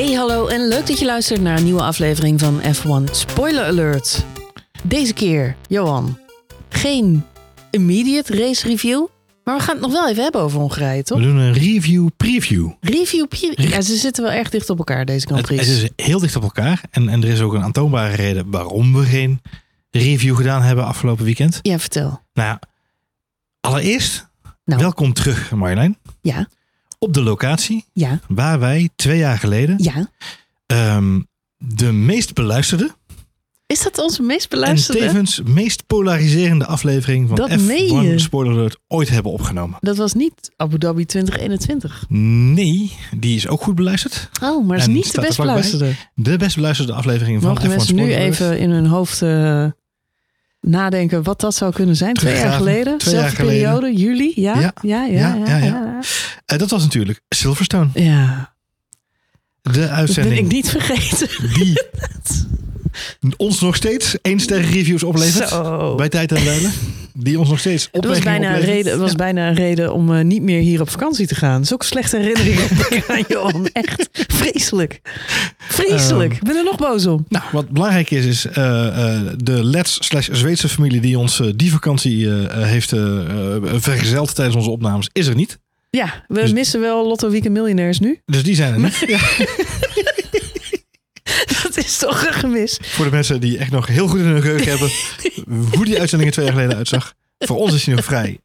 Hey, hallo en leuk dat je luistert naar een nieuwe aflevering van F1 Spoiler Alert. Deze keer, Johan, geen immediate race review, maar we gaan het nog wel even hebben over Hongarije, toch? We doen een review preview. Review, pre- ja, ze zitten wel erg dicht op elkaar, deze Grand Prix. het is heel dicht op elkaar. En, en er is ook een aantoonbare reden waarom we geen review gedaan hebben afgelopen weekend. Ja, vertel. Nou ja, allereerst, Nou. welkom terug Marjolein. Ja, Op de locatie ja, waar wij twee jaar geleden ja. ehm, de meest beluisterde Is dat onze meest en beluisterde? tevens meest polariserende aflevering van Dat meen je. F1 Spoiler Alert ooit hebben opgenomen. Dat was niet Abu Dhabi 2021. Nee, die is ook goed beluisterd. Oh, maar dat En is niet de best beluisterde. De best beluisterde aflevering van Mogen F1 mensen nu Alert. even in hun hoofd eh, nadenken wat dat zou kunnen zijn? Twee jaar geleden? Twee jaar Zelfde periode? Juli? Ja? Ja. Ja, ja, Ja. Eh, dat was natuurlijk Silverstone. Ja, De dat ben ik uitzending niet vergeten. die ons nog steeds één ster reviews oplevert. Zo. Bij tijd en wijlen. Die ons nog steeds Het was, bijna een reden, het was bijna een reden om eh, niet meer hier op vakantie te gaan. Zulke slechte herinneringen aan Johan. Echt vreselijk. Vreselijk. Ehm. ik ben er nog boos om. Nou, wat belangrijk is, is eh, eh, de Lets slash Zweedse familie die ons die vakantie heeft vergezeld tijdens onze opnames, is er niet. Ja, we Dus- missen wel Lotto Weekend Miljonairs nu. Dus die zijn er niet. Ja, is toch een gemis. voor de mensen die echt nog heel goed in hun geheugen hebben hoe die uitzending er twee jaar geleden uitzag. Voor ons is die nog vrij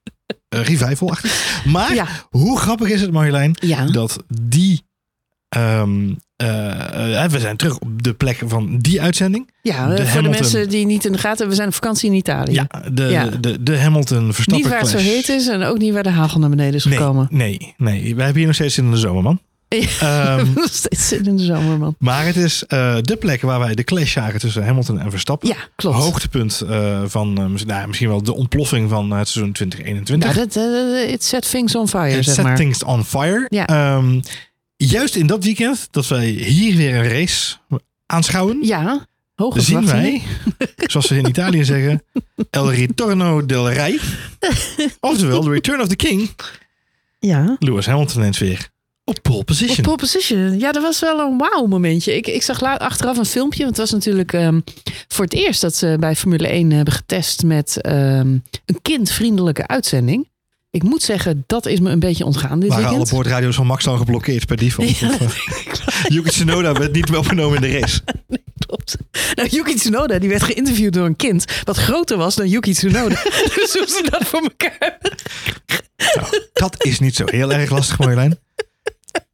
uh, revival-achtig. Maar Ja. hoe grappig is het Marjolein Ja. dat die... ehm, eh, eh, we zijn terug op de plek van die uitzending. Ja, De eh, voor de mensen die niet in de gaten hebben, we zijn op vakantie in Italië. Ja, de, Ja. de, de Hamilton Verstappen niet waar het zo heet is en ook niet waar de hagel naar beneden is Nee, gekomen. nee, nee. Wij hebben hier nog steeds in de zomer, man. Ja, Ehm, nog steeds zin in de zomer, man. maar het is eh, de plek waar wij de clash zagen tussen Hamilton en Verstappen. Ja, klopt. Hoogtepunt eh, van eh, nou, misschien wel de ontploffing van het seizoen 2021. Ja, dat, it set things on fire, zeg set maar. things on fire. Ja. Ehm, juist in dat weekend dat wij hier weer een race aanschouwen, Ja, hoge zien wij, zoals ze in Italië zeggen, El Ritorno del Rey. Oftewel, The Return of the King. Ja. Lewis Hamilton eens weer op pole Op position. pole position. Ja, dat was wel een wauw momentje. Ik, ik zag achteraf een filmpje. Want het was natuurlijk ehm, voor het eerst dat ze bij Formule 1 hebben getest met ehm, een kindvriendelijke uitzending. Ik moet zeggen, dat is me een beetje ontgaan dit Waren alle boordradio's van Max dan geblokkeerd per default? Ja, Yuki Tsunoda werd niet opgenomen in de race. Klopt. Nou, Yuki Tsunoda die werd geïnterviewd door een kind wat groter was dan Yuki Tsunoda. dus hoe ze dat voor elkaar. Nou, dat is niet zo heel erg lastig, Marjolein.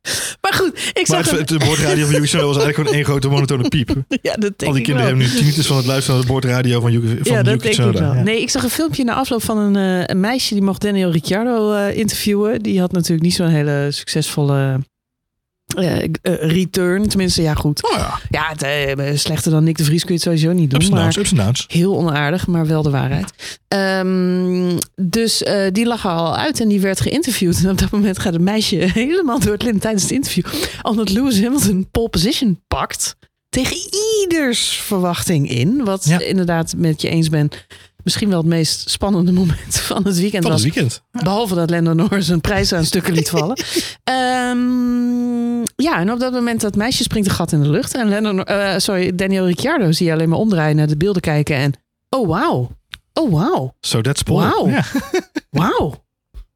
Maar goed, ik Maar zag het, een- het boordradio van was eigenlijk gewoon één grote monotone piep. Ja, dat denk Al die ik kinderen hebben nu tinnitus van het luisteren naar de boordradio van Yuki, van ja, dat denk ik wel. Nee, ik zag een filmpje na afloop van een, eh, een meisje die mocht Daniel Ricciardo eh, interviewen. Die had natuurlijk niet zo'n hele succesvolle eh, eh, return. Tenminste, ja goed. Oh ja, Ja, het, eh, slechter dan Nick de Vries kun je het sowieso niet doen. ups maar. Heel onaardig, maar wel de waarheid. Ehm, dus die lag er al uit en die werd geïnterviewd. En op dat moment gaat het meisje helemaal door het lint tijdens het interview. Omdat Lewis Hamilton pole position pakt. Tegen ieders verwachting in. Wat Ja. inderdaad met je eens ben. Misschien wel het meest spannende moment van het weekend Van het was. weekend. Behalve dat Lando Norris een prijs aan stukken liet vallen. Ehm, ja, en op dat moment dat meisje springt een gat in de lucht. En Lando, eh, sorry, Daniel Ricciardo zie je alleen maar omdraaien naar de beelden kijken. En oh wauw. Oh wauw. So that's Paul. Ja, Wauw.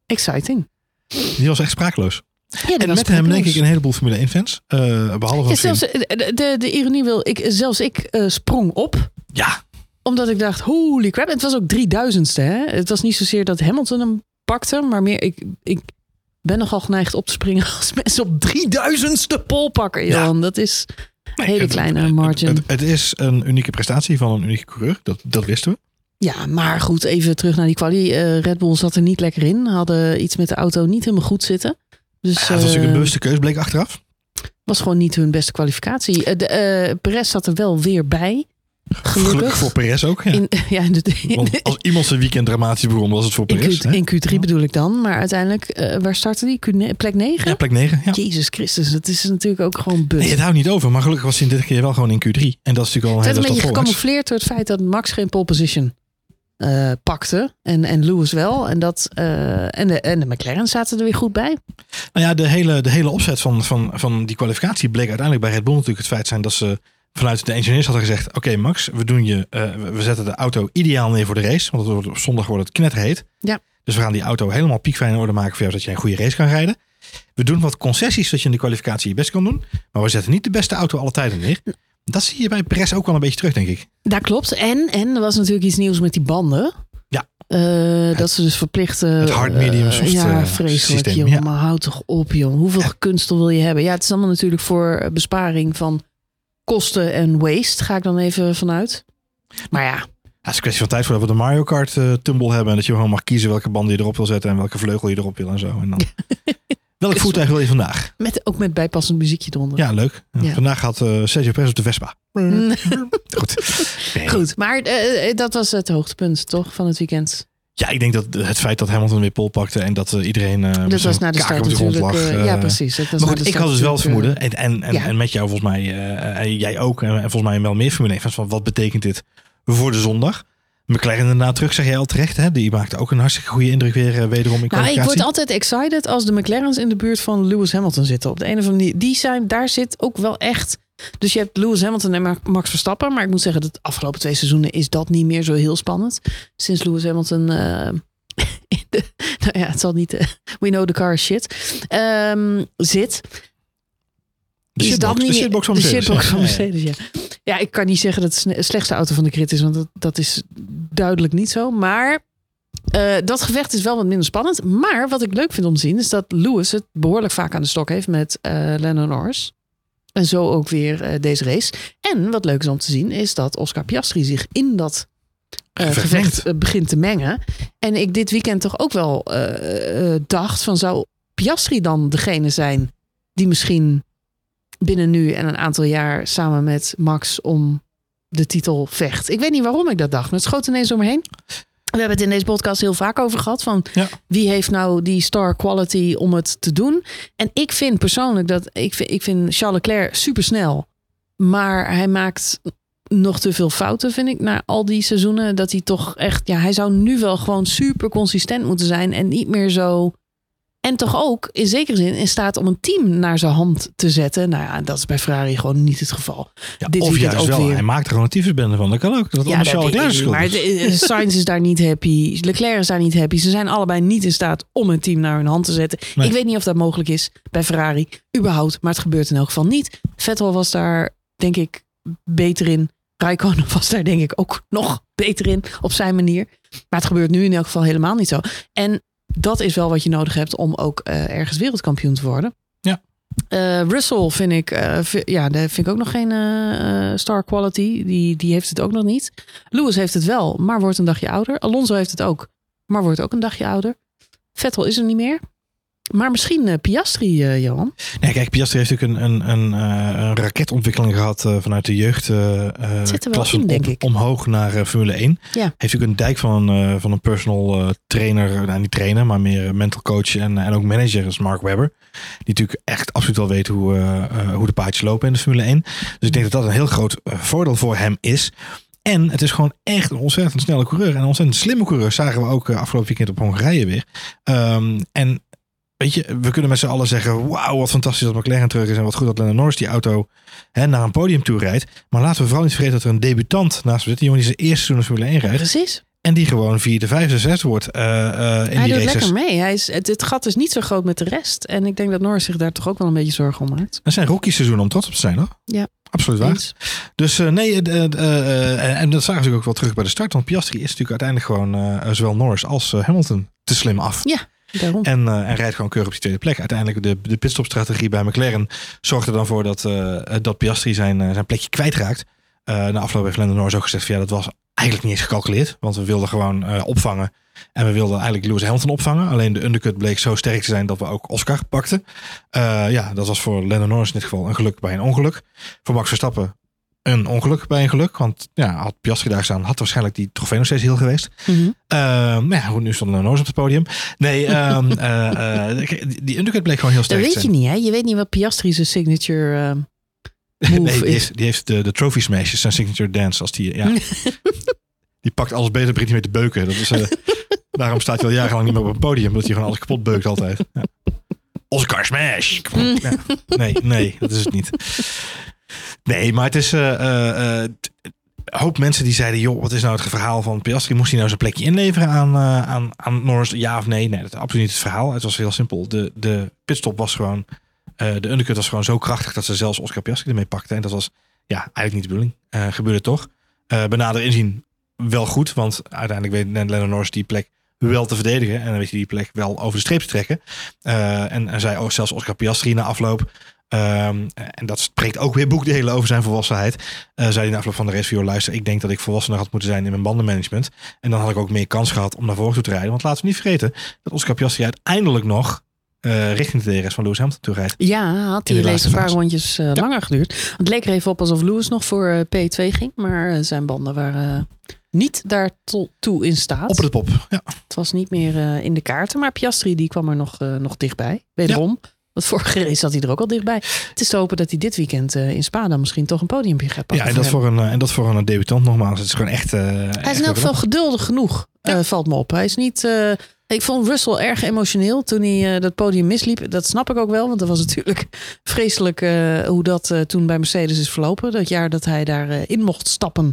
Exciting. die was echt sprakeloos. Ja, En met hem denk ik een heleboel Formule 1 fans. eh, behalve Ja, zelfs, eh, de, de, de ironie wil, ik, zelfs ik sprong op. Ja, Omdat ik dacht, holy crap. Het was ook 3000ste. Hè? Het was niet zozeer dat Hamilton hem pakte. Maar meer, ik, ik ben nogal geneigd op te springen als mensen op 3000ste pol pakken. Ja. Jan. Dat is Nee, hele het- kleine margin. Het, het is een unieke prestatie van een unieke coureur. Dat, dat wisten we. ja, maar goed, even terug naar die kwalie. Eh, Red Bull zat er niet lekker in. Hadden iets met de auto niet helemaal goed zitten. Dus Ja, dat was natuurlijk eh, een bewuste keus, bleek achteraf. was gewoon niet hun beste kwalificatie. Eh, de, Perez zat er wel weer bij. Gelukkig. Gelukkig voor Perez ook. Ja. In, ja, in, de, in, als iemand zijn weekend dramatisch begon, was het voor in Perez. Q, hè? in Q3 bedoel ik dan. Maar uiteindelijk, eh, waar startte die? Q, plek 9? Ja, plek 9. Ja. Jezus Christus, dat is natuurlijk ook gewoon but. Nee, het houdt niet over. Maar gelukkig was hij dit keer wel gewoon in Q3. En dat is natuurlijk al een het hele een beetje stap voorwaarts. gecamoufleerd door het feit dat Max geen pole position eh, pakte. En, en Lewis wel. En, dat, eh, en, de, en de McLaren zaten er weer goed bij. Nou ja, de hele, de hele opzet van, van, van die kwalificatie bleek uiteindelijk bij Red Bull natuurlijk het feit zijn dat ze vanuit de engineers hadden gezegd: Oké, Max, we, doen je, eh, we zetten de auto ideaal neer voor de race. Want het wordt, op zondag wordt het knetterheet. Ja. Dus we gaan die auto helemaal piekfijn in orde maken voor jou, zodat je een goede race kan rijden. We doen wat concessies, zodat je in de kwalificatie je best kan doen. Maar we zetten niet de beste auto alle tijden neer. Dat zie je bij Perez ook wel een beetje terug, denk ik. Dat klopt. En, en er was natuurlijk iets nieuws met die banden. Ja. Eh, dat ze dus verplichten. het hard, medium, soft, Ja, eh, vreselijk systeem, joh. ja. Maar houd toch op joh. Hoeveel kunstel wil je hebben? Ja, het is allemaal natuurlijk voor eh, besparing van kosten en waste. Ga ik dan even vanuit. Maar ja, Ja, het is een kwestie van tijd voordat we de Mario Kart eh, tumble hebben. En dat je gewoon mag kiezen welke banden je erop wil zetten en welke vleugel je erop wil en zo. En dan... Welk voertuig wil je vandaag? met, ook met bijpassend muziekje eronder. Ja, leuk. Ja. Vandaag had eh Sergio Perez op de Vespa. Goed. Nee. Goed, maar eh, dat was het hoogtepunt toch van het weekend. Ja, ik denk dat het feit dat Hamilton weer pol pakte en dat eh, iedereen eh, met Dat was zijn na de start op de grond lag. eh, ja, precies. Dat was Maar goed, ik had dus wel het vermoeden, en, en, en, ja. en met jou volgens mij, eh, en jij ook, en, en volgens mij wel meer Formule 1 fans, van wat betekent dit voor de zondag? McLaren inderdaad terug, zeg jij al terecht. Hè? Die maakte ook een hartstikke goede indruk weer wederom in Nou, ik word altijd excited als de McLaren's in de buurt van Lewis Hamilton zitten. Op de een of andere manier. Die zijn, daar zit ook wel echt. Dus je hebt Lewis Hamilton en Ma- Max Verstappen. Maar ik moet zeggen, dat de afgelopen twee seizoenen is dat niet meer zo heel spannend. Sinds Lewis Hamilton. in de, nou ja, het zal niet. eh, we know the car is shit. ehm, zit. de is shitbox, dat niet de shitbox van de Mercedes. shitbox van Ja, ja, ja. Mercedes, ja. Ja, ik kan niet zeggen dat het sne- slechtste auto van de crit is, want dat, dat is duidelijk niet zo. Maar eh, dat gevecht is wel wat minder spannend. Maar wat ik leuk vind om te zien, is dat Lewis het behoorlijk vaak aan de stok heeft met eh Lennon Norris. En zo ook weer eh, deze race. En wat leuk is om te zien, is dat Oscar Piastri zich in dat eh, Gevecht eh, begint te mengen. En ik dit weekend toch ook wel dacht van zou Piastri dan degene zijn die misschien binnen nu en een aantal jaar samen met Max om de titel vecht. Ik weet niet waarom ik dat dacht, maar het schoot ineens om me heen. We hebben het in deze podcast heel vaak over gehad van Ja. wie heeft nou die star quality om het te doen. En ik vind persoonlijk dat ik vind, ik vind Charles Leclerc super snel, maar hij maakt nog te veel fouten, vind ik, na al die seizoenen. Dat hij toch echt, ja, hij zou nu wel gewoon super consistent moeten zijn en niet meer zo. En toch ook in zekere zin in staat om een team naar zijn hand te zetten. Nou ja, dat is bij Ferrari gewoon niet het geval. Ja, Dit of juist ook wel, weer. hij maakt er gewoon tyfusbende van. Dat kan ook. Dat is Ja, dat ik, schuld. maar de- Sainz is daar niet happy. Leclerc is daar niet happy. Ze zijn allebei niet in staat om een team naar hun hand te zetten. Nee. Ik weet niet of dat mogelijk is bij Ferrari. Überhaupt. Maar het gebeurt in elk geval niet. Vettel was daar denk ik beter in. Raikkonen was daar denk ik ook nog beter in op zijn manier. Maar het gebeurt nu in elk geval helemaal niet zo. En dat is wel wat je nodig hebt om ook eh, ergens wereldkampioen te worden. Ja. Eh, Russell vind ik, eh, ja, daar vind ik ook nog geen star quality. Die, die heeft het ook nog niet. Lewis heeft het wel, maar wordt een dagje ouder. Alonso heeft het ook, maar wordt ook een dagje ouder. Vettel is er niet meer. Maar misschien eh, Piastri, eh, Johan. Nee, kijk, Piastri heeft natuurlijk een, een, een, eh, een raketontwikkeling gehad eh, vanuit de jeugd. klassen in, denk ik. Omhoog naar Formule 1. Ja. Heeft natuurlijk een dijk van een, van een personal trainer. Nou, niet trainer, maar meer mental coach en, en ook manager is Mark Webber. Die natuurlijk echt absoluut wel weet hoe, hoe de paardjes lopen in de Formule 1. Dus ik denk dat dat een heel groot voordeel voor hem is. En het is gewoon echt een ontzettend snelle coureur. En een ontzettend slimme coureur. Zagen we ook afgelopen weekend op Hongarije weer. Ehm, en weet je, we kunnen met z'n allen zeggen... wauw, wat fantastisch dat McLaren terug is... en wat goed dat Lennon Norris die auto hè, naar een podium toe rijdt. Maar laten we vooral niet vergeten dat er een debutant naast hem zit. Die jongen die zijn eerste seizoen Formule 1 rijdt. Precies. En die gewoon vierde, vijfde, zesde wordt eh, eh, in Hij die doet races. lekker mee. Hij is, het, het gat is niet zo groot met de rest. En ik denk dat Norris zich daar toch ook wel een beetje zorgen om maakt. Dat zijn rookie seizoenen om trots op te zijn, hoor. Ja. Absoluut waar. Eens. Dus eh, nee, en dat zagen ze ook wel terug bij de start. Want Piastri is natuurlijk uiteindelijk gewoon zowel Norris als Hamilton te slim af. En, eh, en rijdt gewoon keurig op die tweede plek. Uiteindelijk de, de pitstopstrategie bij McLaren zorgt er dan voor dat, eh, dat Piastri zijn, eh, zijn plekje kwijtraakt. Na afloop heeft Lando Norris ook gezegd van ja, dat was eigenlijk niet eens gecalculeerd. Want we wilden gewoon opvangen. En we wilden eigenlijk Lewis Hamilton opvangen. Alleen de undercut bleek zo sterk te zijn dat we ook Oscar pakten. Ja, dat was voor Lando Norris in dit geval een geluk bij een ongeluk. Voor Max Verstappen een ongeluk bij een geluk. Want ja, had Piastri daar staan, had waarschijnlijk die trofee nog steeds heel geweest. Mhm. Ehm, maar ja, nu stond Norris op het podium. Nee, ehm, eh, eh, die- undercut bleek gewoon heel Dat sterk te weet je niet, hè? Je weet niet wat Piastri zijn signature... eh, move nee, die is. heeft, die heeft de, de trophy smashes, zijn signature dance. Als die, ja. die pakt alles beter, begint hij mee te beuken. Dat is, eh, daarom staat hij al jarenlang niet meer op een podium, omdat hij gewoon alles kapot beukt altijd. Ja. Oscar Smash! Ja. Nee, nee, dat is het niet. Nee, maar het is... eh, eh, eh, een hoop mensen die zeiden, joh, wat is nou het verhaal van Piastri? Moest hij nou zijn plekje inleveren aan, aan, aan Norris? Ja of nee? Nee, dat is absoluut niet het verhaal. Het was heel simpel. De, de pitstop was gewoon, de undercut was gewoon zo krachtig dat ze zelfs Oscar Piastri ermee pakte. En dat was ja, eigenlijk niet de bedoeling. Gebeurde toch. Eh bij nader inzien wel goed, want uiteindelijk weet Lennon Norris die plek wel te verdedigen. En dan weet je die plek wel over de streep te trekken. En, en zei zelfs Oscar Piastri na afloop. Ehm, en dat spreekt ook weer boekdelen over zijn volwassenheid. Eh, zei hij na afloop van de race luister, ik denk dat ik volwassener had moeten zijn in mijn bandenmanagement. En dan had ik ook meer kans gehad om naar voren toe te rijden. Want laten we niet vergeten dat Oscar Piastri uiteindelijk nog eh, richting de DRS van Lewis Hamilton toe rijdt. Ja, had die de een paar rondjes eh, langer geduurd. Want Het leek er even op alsof Lewis nog voor eh, P2 ging. Maar zijn banden waren niet daartoe in staat. Op de pop. Ja. Het was niet meer in de kaarten. Maar Piastri die kwam er nog, nog dichtbij. Wederom. Want vorige race zat hij er ook al dichtbij. Het is te hopen dat hij dit weekend eh, in Spa dan misschien toch een podiumpje gaat pakken. ja, en dat, voor een, eh, en dat voor een debutant nogmaals. Het is gewoon echt... eh, Hij is in elk geval knap. geduldig genoeg, eh, valt me op. Hij is niet. eh, ik vond Russell erg emotioneel toen hij eh, dat podium misliep. Dat snap ik ook wel, want dat was natuurlijk vreselijk hoe dat toen bij Mercedes is verlopen. Dat jaar dat hij daarin in mocht stappen.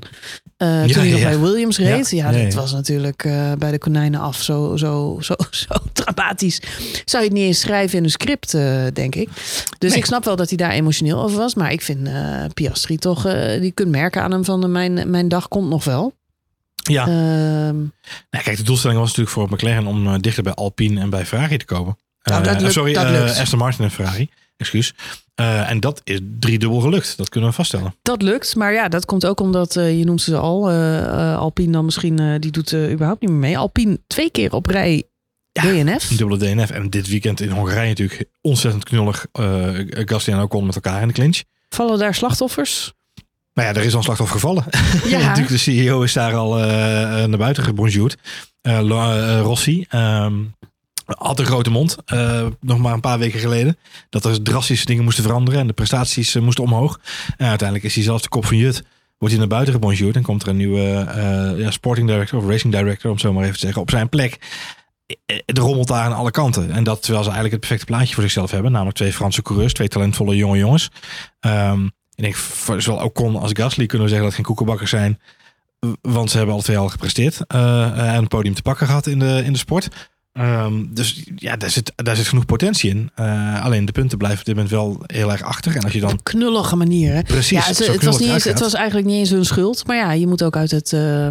toen hij nog ja. bij Williams reed. Ja, Ja, ja, dat ja. was natuurlijk bij de konijnen af zo, zo, zo, zo dramatisch. Zou je het niet eens schrijven in een script, denk ik. Dus Nee. ik snap wel dat hij daar emotioneel over was. Maar ik vind Piastri toch, die kunt merken aan hem van mijn, mijn dag komt nog wel. Ja. Ehm, Nou, kijk, de doelstelling was natuurlijk voor McLaren om eh, dichter bij Alpine en bij Ferrari te komen. Nou, dat Eh, lukt- sorry, dat eh, lukt. Aston Martin en Ferrari. Excuus. Eh, en dat is driedubbel gelukt. Dat kunnen we vaststellen. Dat lukt, maar ja, dat komt ook omdat, eh, je noemt ze al, eh, eh, Alpine dan misschien, eh, die doet eh, überhaupt niet meer mee. Alpine twee keer op rij Ja, DNF. Een dubbele DNF. En dit weekend in Hongarije natuurlijk ontzettend knullig. eh Gasly en Ocon met elkaar in de clinch. Vallen daar slachtoffers? Nou ja, er is al een slachtoffer gevallen. Ja. natuurlijk, de CEO is daar al eh, naar buiten gebonjourd. Eh, eh, Rossi ehm, had een grote mond. eh, nog maar een paar weken geleden. Dat er drastische dingen moesten veranderen. En de prestaties eh, moesten omhoog. En uiteindelijk is hij zelfs de kop van Jut. Wordt hij naar buiten gebonjourd. En komt er een nieuwe eh, ja, sporting director of racing director. Om het zo maar even te zeggen. Op zijn plek. Eh, Het rommelt daar aan alle kanten. En dat terwijl ze eigenlijk het perfecte plaatje voor zichzelf hebben. Namelijk twee Franse coureurs. Twee talentvolle jonge jongens. Ehm, ik denk, voor zowel Ocon als Gasly kunnen we zeggen dat het geen koekenbakkers zijn. Want ze hebben alle twee al gepresteerd. eh, en een podium te pakken gehad in de, in de sport. Ehm, dus ja, daar zit, daar zit genoeg potentie in. Eh, alleen de punten blijven op dit moment wel heel erg achter. En als je dan Knullige manier, hè? precies Ja, het, het, was niet eens, het was eigenlijk niet eens hun schuld. Maar ja, je moet ook uit het, eh,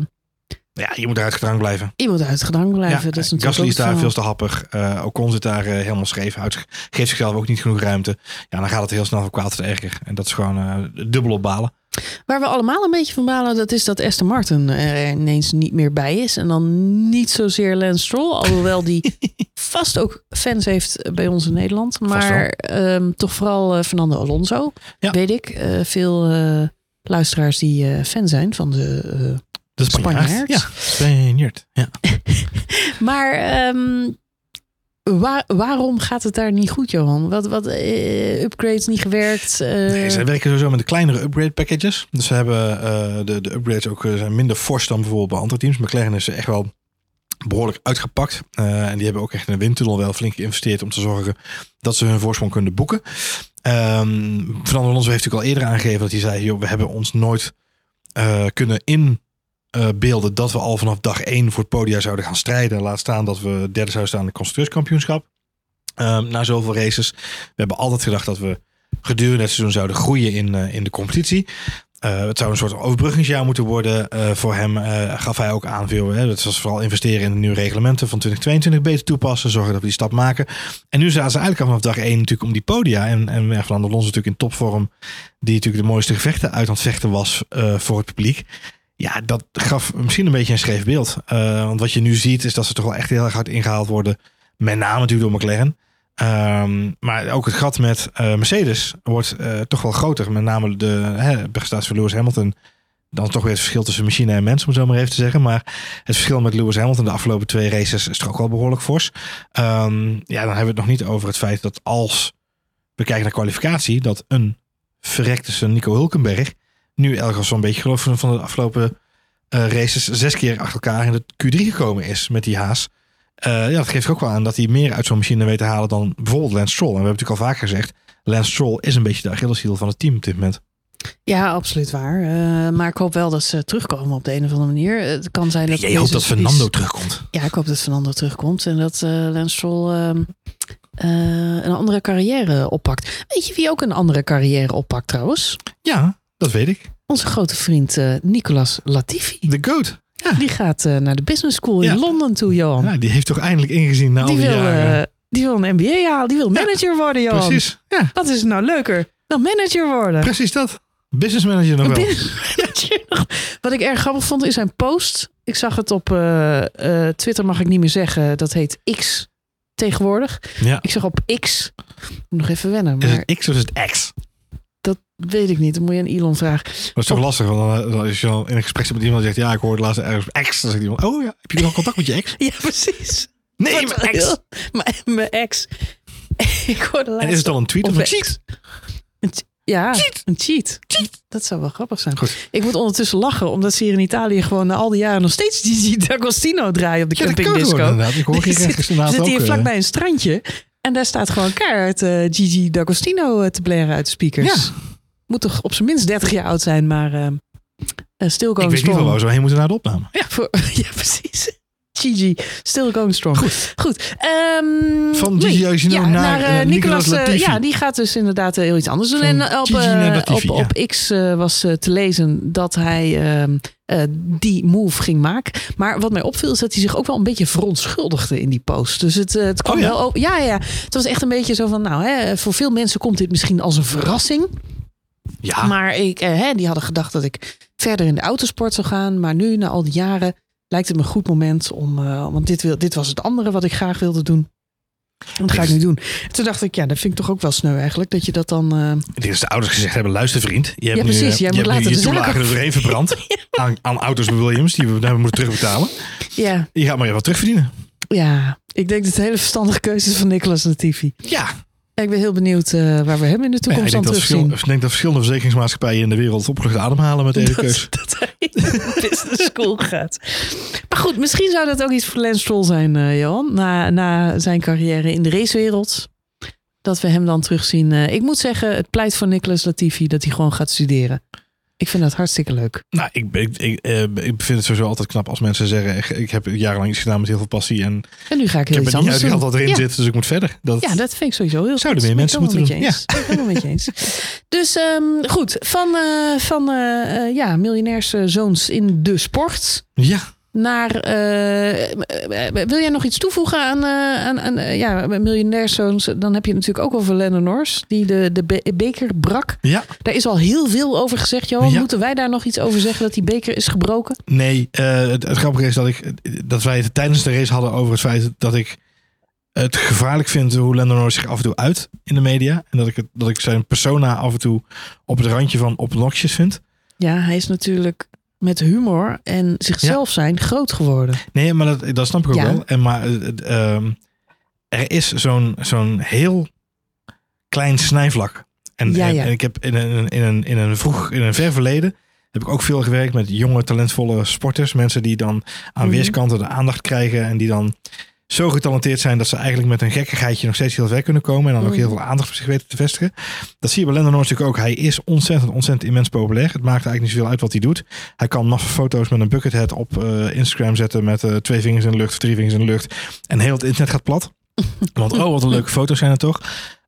Ja, je moet eruit gedrang blijven. je moet uit gedrang blijven. Ja, dat is natuurlijk ook is daar veel te happig. Eh Ocon zit daar eh, helemaal scheef uit. Geeft zichzelf ook niet genoeg ruimte. Ja, dan gaat het heel snel van kwaad tot erger. En dat is gewoon eh, dubbel op balen. Waar we allemaal een beetje van balen, dat is dat Aston Martin er ineens niet meer bij is. En dan niet zozeer Lance Stroll, alhoewel die vast ook fans heeft bij ons in Nederland. Maar ehm, toch vooral eh, Fernando Alonso, Ja. weet ik. Eh, veel eh, luisteraars die eh, fan zijn van de... De Spanjaard. Spanjaard. Ja, Spanjaard. Ja. Maar ehm, waar- waarom gaat het daar niet goed, Johan? Wat, wat eh, upgrades niet gewerkt? eh, Nee, ze werken sowieso met de kleinere upgrade packages. Dus ze hebben eh, de, de upgrades ook zijn minder fors dan bijvoorbeeld bij andere teams. McLaren is echt wel behoorlijk uitgepakt. En die hebben ook echt in de windtunnel wel flink geïnvesteerd om te zorgen dat ze hun voorsprong kunnen boeken. Ehm Fernando Alonso heeft natuurlijk al eerder aangegeven dat hij zei, joh, we hebben ons nooit kunnen inbeelden dat we al vanaf dag één voor het podium zouden gaan strijden. Laat staan dat we derde zouden staan in het constructeurskampioenschap. Ehm na zoveel races. We hebben altijd gedacht dat we gedurende het seizoen zouden groeien in, eh, in de competitie. Eh, het zou een soort overbruggingsjaar moeten worden eh, voor hem. eh, gaf hij ook aan veel. Hè, dat was vooral investeren in de nieuwe reglementen van 2022 beter toepassen. Zorgen dat we die stap maken. En nu zaten ze eigenlijk al vanaf dag 1 natuurlijk om die podia. En, en ja, Fernando Alonso natuurlijk in topvorm. Die natuurlijk de mooiste gevechten uit aan het vechten was eh, voor het publiek. Ja, dat gaf misschien een beetje een scheef beeld. Eh, want wat je nu ziet is dat ze toch wel echt heel erg hard ingehaald worden. Met name natuurlijk door McLaren. Ehm, maar ook het gat met eh, Mercedes wordt eh, toch wel groter. Met name de prestatie van Lewis Hamilton. Dan toch weer het verschil tussen machine en mens, om zo maar even te zeggen. Maar het verschil met Lewis Hamilton de afgelopen twee races is toch ook wel behoorlijk fors. Ehm, ja, dan hebben we het nog niet over het feit dat als we kijken naar kwalificatie, dat een verrekte Nico Hulkenberg nu ergens zo'n beetje geloof van de afgelopen eh, races zes keer achter elkaar in de Q3 gekomen is met die Haas. Eh, ja, dat geeft ook wel aan dat hij meer uit zo'n machine weet te halen dan bijvoorbeeld Lance Stroll. En we hebben natuurlijk al vaker gezegd, Lance Stroll is een beetje de Achilleshiel van het team op dit moment. Ja, absoluut waar. Eh, maar ik hoop wel dat ze terugkomen op de een of andere manier. Het kan zijn dat. Jij hoopt dat Fernando terugkomt. Ja, ik hoop dat Fernando terugkomt en dat eh Lance Stroll ehm, eh, een andere carrière oppakt. Weet je wie ook een andere carrière oppakt trouwens? Ja, dat weet ik. Onze grote vriend eh, Nicolas Latifi. De GOAT. Ja. Die gaat eh, naar de business school Ja. in Londen toe, Johan. Ja, die heeft toch eindelijk ingezien na al die, wil, jaren. eh, die wil een MBA halen. Die wil manager worden, Johan. Precies. Ja, Wat is nou leuker dan manager worden? precies dat. Business manager Een wel. manager. Wat ik erg grappig vond is zijn post. Ik zag het op Twitter, mag ik niet meer zeggen. Dat heet X tegenwoordig. Ja. Ik zeg op X. Moet nog even wennen, Is maar het X of is het X? Weet ik niet. Dan moet je aan Elon vragen. Dat is toch lastig, want dan, als je al in een gesprek met iemand die zegt, ja, ik hoorde laatst ergens op X. Dan zegt iemand, oh ja, heb je nog contact met je ex? Ja, precies. Nee, Wat mijn ex. Mijn, mijn ex. ik hoorde laatst En is het dan een tweet of een cheat? Ja, een cheat. Dat zou wel grappig zijn. Goed. Ik moet ondertussen lachen, omdat ze hier in Italië gewoon na al die jaren nog steeds Gigi D'Agostino draaien op de Ja, campingdisco. Ik hoor hier Zit- zit ook. hier eh, vlakbij een strandje. En daar staat gewoon keihard eh, Gigi D'Agostino eh, te blaren uit de speakers. Ja. Moet toch op zijn minst 30 jaar oud zijn, maar eh, still Ik going weet niet strong. wel waar we zo heen moeten naar de opname. Ja, voor, ja, precies. Gigi, still going strong. Goed. Goed. ehm, Van nee. Gigi ja, naar, eh, eh, Nicolas. Ja, die gaat dus inderdaad heel iets anders doen. Van En op, Latifi, op, op X was te lezen dat hij ehm, eh, die move ging maken. Maar wat mij opviel is dat hij zich ook wel een beetje verontschuldigde in die post. Dus het, het kwam Oh ja? wel op. Ja, ja. Het was echt een beetje zo van, nou, hè, voor veel mensen komt dit misschien als een verrassing. Ja, Maar ik, eh, hè, die hadden gedacht dat ik verder in de autosport zou gaan. Maar nu, na al die jaren, lijkt het me een goed moment om. eh, want dit, wil, dit was het andere wat ik graag wilde doen. En dat ga ik nu doen. Toen dacht ik, ja, dat vind ik toch ook wel sneu eigenlijk. Dat je dat dan. eh, ik denk dat de ouders gezegd hebben, luister vriend. Je hebt Ja, nu, precies. eh, Jij je moet nu de ook- er doorheen verbrand. aan, aan auto's bij Williams, die we hebben moeten terugbetalen. ja, Je gaat maar even wat terugverdienen. ja, ik denk dat het een hele verstandige keuze is van Nicolas Latifi. Ja, Ik ben heel benieuwd eh, waar we hem in de Ja, toekomst aan verschil- terugzien. ik denk dat verschillende verzekeringsmaatschappijen in de wereld opgelucht ademhalen met deze keus. Dat, hij business school gaat. Maar goed, misschien zou dat ook iets voor Lance Stroll zijn, eh, Johan. Na, na zijn carrière in de racewereld. Dat we hem dan terugzien. Eh, ik moet zeggen, het pleit voor Nicolas Latifi dat hij gewoon gaat studeren. Ik vind dat hartstikke leuk. Nou, ik, ik, ik, eh, ik vind het sowieso altijd knap als mensen zeggen... Ik, ik heb jarenlang iets gedaan met heel veel passie en En nu ga ik ik heel heb iets er anders doen. uitgehaald wat erin ja. zit, dus ik moet verder. Dat, Ja, dat vind ik sowieso heel Zouden meer ik mensen moeten eens. Ben ik helemaal met je eens. Dus ehm, goed, van, eh, van eh, ja, miljonairszoons in de sport... ja, naar. eh, wil jij nog iets toevoegen aan, eh aan, aan eh, ja, miljonairszoons? Dan heb je natuurlijk ook over Lennon Norris, die de, de be- beker brak. ja. Daar is al heel veel over gezegd, Johan. Ja. Moeten wij daar nog iets over zeggen dat die beker is gebroken? Nee, het, het grappige is dat, ik, dat wij het tijdens de race hadden over het feit dat ik het gevaarlijk vind hoe Lando Norris zich af en toe uit in de media. En dat ik, het, dat ik zijn persona af en toe op het randje van obnoxious vind. Ja, hij is natuurlijk met humor en zichzelf zijn groot geworden. Nee, maar dat, dat snap ik ook Ja. wel. En maar eh, eh, ehm, er is zo'n zo'n heel klein snijvlak. En, Ja, en- ja. en ik heb in een, in, een, in een vroeg, in een ver verleden heb ik ook veel gewerkt met jonge, talentvolle sporters. Mensen die dan aan Mhm. weerskanten de aandacht krijgen. En die dan zo getalenteerd zijn dat ze eigenlijk met een gekkigheidje nog steeds heel ver kunnen komen. En dan ook heel veel aandacht op zich weten te vestigen. Dat zie je bij Lennon natuurlijk ook. Hij is ontzettend, ontzettend immens populair. Het maakt eigenlijk niet zoveel uit wat hij doet. Hij kan maffe foto's met een buckethead op eh, Instagram zetten met eh, twee vingers in de lucht drie vingers in de lucht. En heel het internet gaat plat. Want oh, wat een leuke foto's zijn het toch.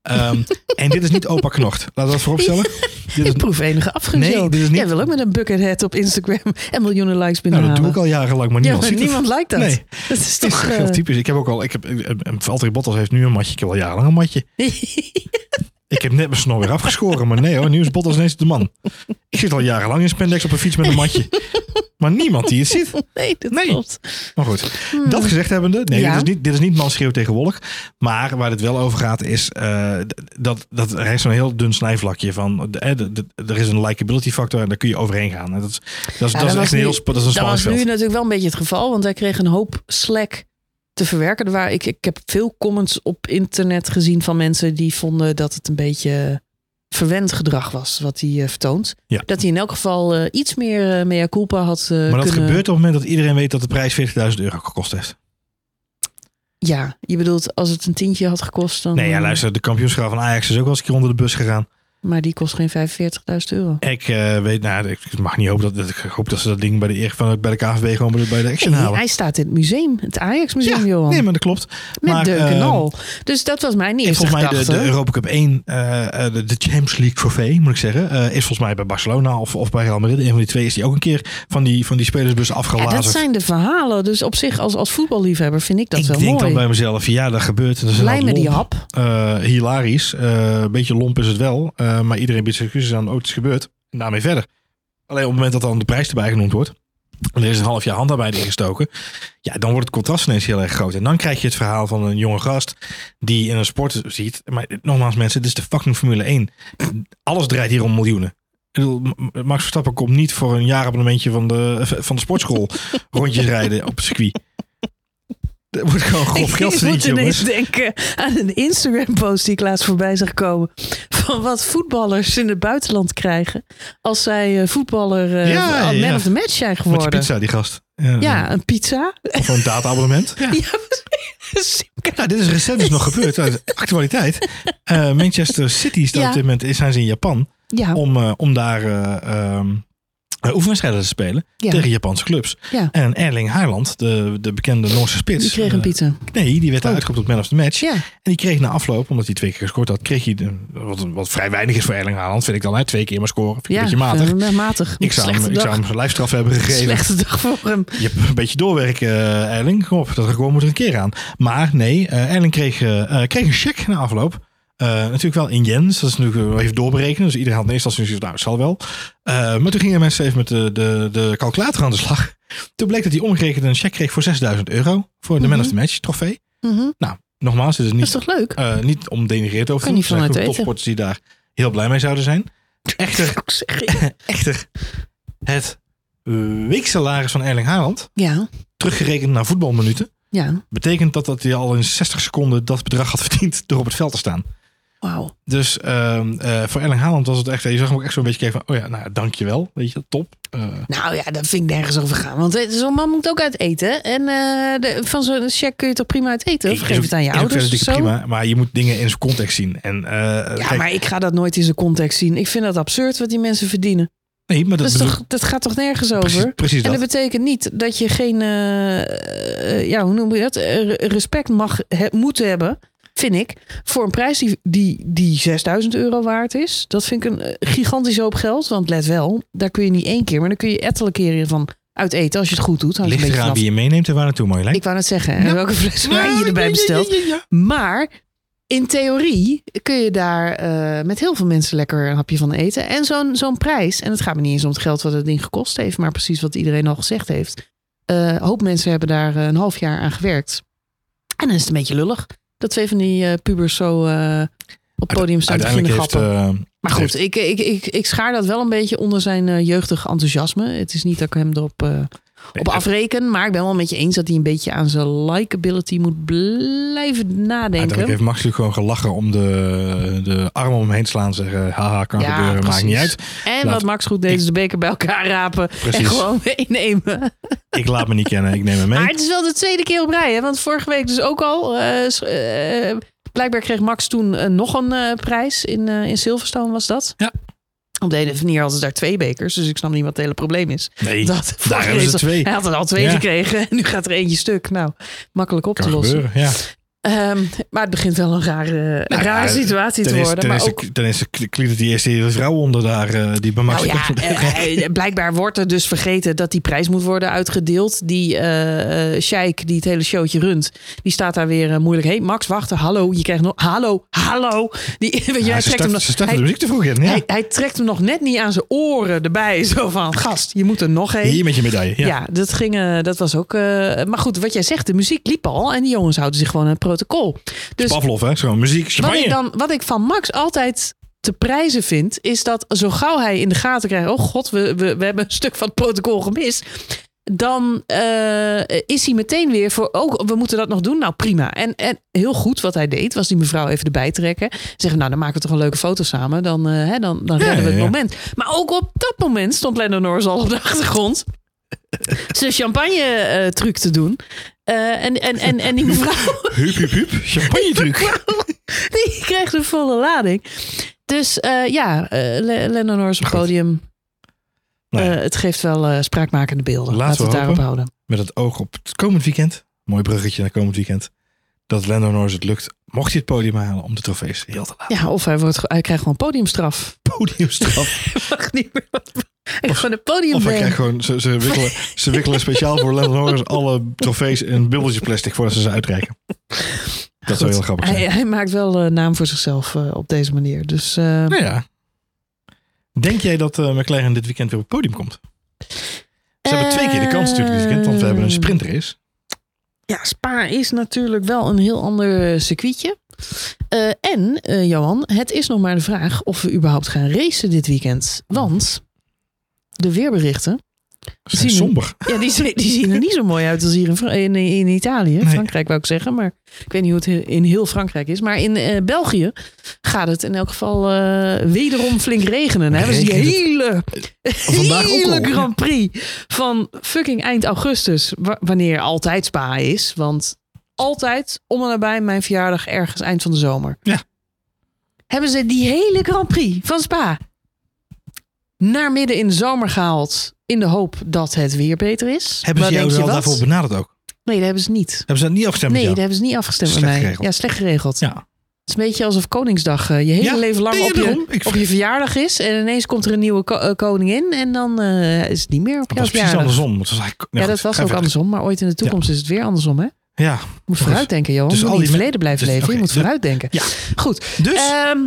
Ehm, en dit is niet opa knocht. Laten we dat vooropstellen. Dit is, Ik proef enige afgunst. Nee, dit is niet- Jij wil ook met een buckethead op Instagram en miljoenen likes nou, dat binnenhalen. doe ik al jarenlang, maar ja, niemand maar ziet het. niemand lijkt dat. Nee. Dat is Het is toch... heel eh, typisch. Ik heb ook al, ik heb, eh, eh, Valtteri Bottas heeft nu een matje. Ik heb al jarenlang een matje. Ik heb net mijn snor weer afgeschoren, maar nee hoor, nu is Bottas ineens de man. Ik zit al jarenlang in spandex op een fiets met een matje. Maar niemand die het ziet. nee, dat Nee. klopt. Maar goed, dat gezegd hebbende, nee, Hmm. Ja. dit, is niet, dit is niet tegen wolk. Maar waar het wel over gaat is, eh, dat, dat er is zo'n heel dun snijvlakje van, de- de- er is een likability factor en daar kun je overheen gaan. En dat is, dat is, dat dat echt een nu- heel sp- dat is een Dat was nu natuurlijk wel een beetje het geval, want hij kreeg een hoop slack te verwerken. Er waren, ik, ik heb veel comments op internet gezien van mensen die vonden dat het een beetje verwend gedrag was wat hij eh, vertoont. Ja. Dat hij in elk geval eh, iets meer uh, mea culpa had Maar dat kunnen... gebeurt op het moment dat iedereen weet dat de prijs 40.000 euro gekost heeft. Ja, je bedoelt als het een tientje had gekost dan... Nee, ja, luister, de kampioenschaal van Ajax is ook wel eens een keer onder de bus gegaan. Maar die kost geen 45.000 euro. Ik eh, weet, nou, ik mag niet hopen dat, ik hoop dat ze dat ding bij de, van, bij de KVB gewoon bij de, Action Nee, halen. hij staat in het museum, het Ajax Museum, ja, Johan. nee, maar dat klopt. met maar, deuk en ehm, al. Dus dat was mijn eerste volgens mij de, de Europa Cup 1, eh, eh, de, de Champions League trofee, moet ik zeggen, is volgens mij bij Barcelona of, of bij Real Madrid. Een van die twee is die ook een keer van die, van die spelersbus ja, afgelazerd. dat zijn de verhalen. Dus op zich, als, als voetballiefhebber, vind ik dat ik wel denk mooi. dan bij mezelf, ja, dat gebeurt. Dat is Blij met die hap. Hilarisch. Een beetje lomp is het wel. Eh, maar iedereen biedt zijn excuses aan. Oh, het is gebeurd. En daarmee verder. Alleen op het moment dat dan de prijs erbij genoemd wordt. En er is een half jaar handarbeid ingestoken. Ja, dan wordt het contrast ineens heel erg groot. En dan krijg je het verhaal van een jonge gast. Die in een sport ziet. Maar nogmaals mensen, dit is de fucking Formule 1. Alles draait hier om miljoenen. Max Verstappen komt niet voor een jaarabonnementje van de, van de sportschool rondjes rijden op het circuit. Er wordt gewoon grof Ik moet ineens denken aan een Instagram-post die ik laatst voorbij zag komen. Van wat voetballers in het buitenland krijgen. als zij eh, voetballer eh, Ja, man ja. of the match zijn Met geworden. pizza, die gast. Ja, Ja, een pizza. Of een data-abonnement. Ja. Nou, dit is recent dus nog gebeurd. Actualiteit. Eh, Manchester City staat op dit moment zijn ze in Japan. ja, Om, om daar eh, ehm, eh, oefenwedstrijden te spelen. ja. Tegen Japanse clubs. Ja. En Erling Haaland, de, de bekende Noorse spits. Die kreeg een eh, pizza. nee, die werd Oh. uitgeroepen tot man of the match. Ja, En die kreeg na afloop, omdat hij twee keer gescoord had, kreeg hij, de, wat, wat vrij weinig is voor Erling Haaland, vind ik dan. Hè? Twee keer maar scoren, vind ik ja een beetje matig. eh, matig. Ik zou, hem, ik zou hem een lijfstraf hebben gegeven. Slechte dag voor hem. Je hebt een beetje doorwerken, eh, Erling. Kom op, dat record moet er een keer aan. Maar nee, eh, Erling kreeg, eh, eh, kreeg een check na afloop. Eh, natuurlijk wel in yens. Dat is natuurlijk wel even doorberekenen. Dus iedereen had in eerste instantie nou, het zal wel. Eh, maar toen gingen mensen even met de, de, de calculator aan de slag. Toen bleek dat hij omgerekend een check kreeg voor 6000 euro. Voor de man of the match trofee. Mhm. Nogmaals, het is Dat niet, is toch leuk? eh, niet om denigreerd over te doen. Er zijn weten. topsporters die daar heel blij mee zouden zijn. Echter, echter het weeksalaris van Erling Haaland, Ja, teruggerekend naar voetbalminuten, ja. betekent dat, dat hij al in 60 seconden dat bedrag had verdiend door op het veld te staan. Wauw. Dus ehm, eh, voor Erling Haaland was het echt, je zag hem ook echt zo'n beetje kijken van, oh ja, nou dankjewel, weet je, top. Eh, Nou ja, dat vind ik nergens over gaan. Want eh, zo'n man moet ook uit eten. En de, van zo'n check kun je toch prima uit eten? Of is geef het aan je is ouders of zo? prima, maar je moet dingen in zijn context zien. En, Ja, kijk, maar ik ga dat nooit in zijn context zien. Ik vind dat absurd wat die mensen verdienen. nee, maar dat, Dat, is bedoel- toch, dat gaat toch nergens over? precies, precies En dat. dat betekent niet dat je geen, ja, hoe noem je dat? Respect mag he- moeten hebben, vind ik, voor een prijs die, die, die 6000 euro waard is. Dat vind ik een eh, gigantisch hoop geld. Want let wel, daar kun je niet één keer, maar dan kun je ettelijke keren van uit eten als je het goed doet. Ligt beetje eraan vanaf. wie je meeneemt en waar naartoe, Marjolein. Ik wou net zeggen, en Ja. welke fles wijn je erbij bestelt. ja, ja, ja. Maar in theorie kun je daar eh, met heel veel mensen lekker een hapje van eten. En zo'n zo'n prijs, en het gaat me niet eens om het geld wat het ding gekost heeft, maar precies wat iedereen al gezegd heeft. Eh, een hoop mensen hebben daar een half jaar aan gewerkt. En dan is het een beetje lullig dat twee van die eh, pubers zo eh, op het podium staan te beginnen grappen. eh, maar goed, ik, ik, ik, ik schaar dat wel een beetje onder zijn jeugdig enthousiasme. Het is niet dat ik hem erop op afreken. Maar ik ben wel met je eens dat hij een beetje aan zijn likability moet blijven nadenken. Uiteindelijk heeft Max natuurlijk gewoon gelachen om de, de arm om hem heen te slaan. Zeggen, haha, kan Ja, gebeuren, maakt niet uit. En Laat- wat Max goed deed, is de beker bij elkaar rapen en Precies. gewoon meenemen. Ik laat me niet kennen, ik neem hem mee. Maar het is wel de tweede keer op rij, hè? want vorige week dus ook al. eh, eh, blijkbaar kreeg Max toen eh, nog een eh, prijs in, eh, in Silverstone, was dat? Ja. Op de ene manier hadden ze daar twee bekers, dus ik snap niet wat het hele probleem is. Nee, Dat, daar hebben ze twee. Hij had er al twee Ja. gekregen en nu gaat er eentje stuk. Nou, makkelijk op Kan te lossen. gebeuren, ja. Ehm, maar het begint wel een rare, een Nou rare situatie te worden. ten Maar eerste, ook ten eerste kliedert die eerste hele vrouw onder daar, eh, die bij Max Nou ja, eh, eh, blijkbaar wordt er dus vergeten dat die prijs moet worden uitgedeeld. Die eh Sheik, die het hele showtje runt, die staat daar weer moeilijk. Hé, hey, Max, wachten. Hallo, je krijgt nog. Hallo, hallo. Die, Ja, hij, ze trekt hem nog, ze hij, de muziek te vroeg in. Ja. hij, hij trekt hem nog net niet aan zijn oren erbij. Zo van, gast, je moet er nog heen. Hier met je medaille. Ja. Ja, dat, ging, dat was ook. maar goed, wat jij zegt, de muziek liep al. En die jongens houden zich gewoon het protocol. Dus Pavlov, hè? Gewoon muziek, wat ik, dan, wat ik van Max altijd te prijzen vind, is dat zo gauw hij in de gaten krijgt: oh god, we, we, we hebben een stuk van het protocol gemist. dan eh, is hij meteen weer voor, oh, we moeten dat nog doen. Nou, prima. En, en heel goed wat hij deed, was die mevrouw even erbij trekken. Zeggen, nou, dan maken we toch een leuke foto samen. Dan, eh, hè, dan, dan Ja, redden we het ja. moment. Maar ook op dat moment stond Lennon Norris al op de achtergrond. Zijn champagne eh, truc te doen. Eh, en, en, en, en die mevrouw Hup, hup, hup. Champagne truc. die kreeg de volle lading. Dus eh, ja, Le- Lennon op het podium. Nou ja, het geeft wel spraakmakende beelden. Laten Laten we het daarop houden. met het oog op het komend weekend. Mooi bruggetje naar komend weekend. Dat Norris het lukt, mocht hij het podium halen, om de trofees heel te laten. Ja, of hij, wordt, hij krijgt gewoon podiumstraf. Podiumstraf. Mag niet meer. Gaat gewoon een podium Of krijgt gewoon, ze, ze, wikkelen, ze wikkelen speciaal voor Norris alle trofees in een bubbeltje plastic voordat ze ze uitreiken. Dat zou heel grappig zijn. Hij, hij maakt wel eh, naam voor zichzelf eh, op deze manier. Dus eh, Nou ja. Denk jij dat McLaren dit weekend weer op het podium komt? Ze hebben twee keer de kans natuurlijk dit weekend, want we hebben een sprintrace. ja, Spa is natuurlijk wel een heel ander circuitje. En, Johan, het is nog maar de vraag of we überhaupt gaan racen dit weekend. Want de weerberichten, Ze zijn Zien- somber. ja, die, zien- die zien er niet zo mooi uit als hier in, in, in Italië. Nee. Frankrijk wou ik zeggen, maar ik weet niet hoe het in heel Frankrijk is. Maar in eh, België gaat het in elk geval eh, wederom flink regenen. Ze die hele, ook hele Grand Prix van fucking eind augustus. wa- wanneer altijd Spa is. Want altijd om en nabij mijn verjaardag ergens eind van de zomer. Ja. Hebben ze die hele Grand Prix van Spa naar midden in de zomer gehaald. In de hoop dat het weer beter is. Hebben ze jou je daarvoor benaderd ook? Nee, dat hebben ze niet. Hebben ze dat niet afgestemd Nee, dat hebben ze niet afgestemd Slecht mij. geregeld. Ja, slecht geregeld. Ja. Het is een beetje alsof Koningsdag eh, je hele Ja, leven lang op, je. Ik- op je verjaardag is. En ineens komt er een nieuwe ko- eh, koningin. En dan eh, is het niet meer op Dat jouw was precies verjaardag. andersom. Het was eigenlijk, Ja, dat was ook andersom. Maar ooit in de toekomst is het weer andersom. Hè? Je Ja, moet vooruitdenken, Johan. dus je moet al niet in die het verleden blijven dus- leven. je moet vooruitdenken. Ja. Goed. dus Ehm,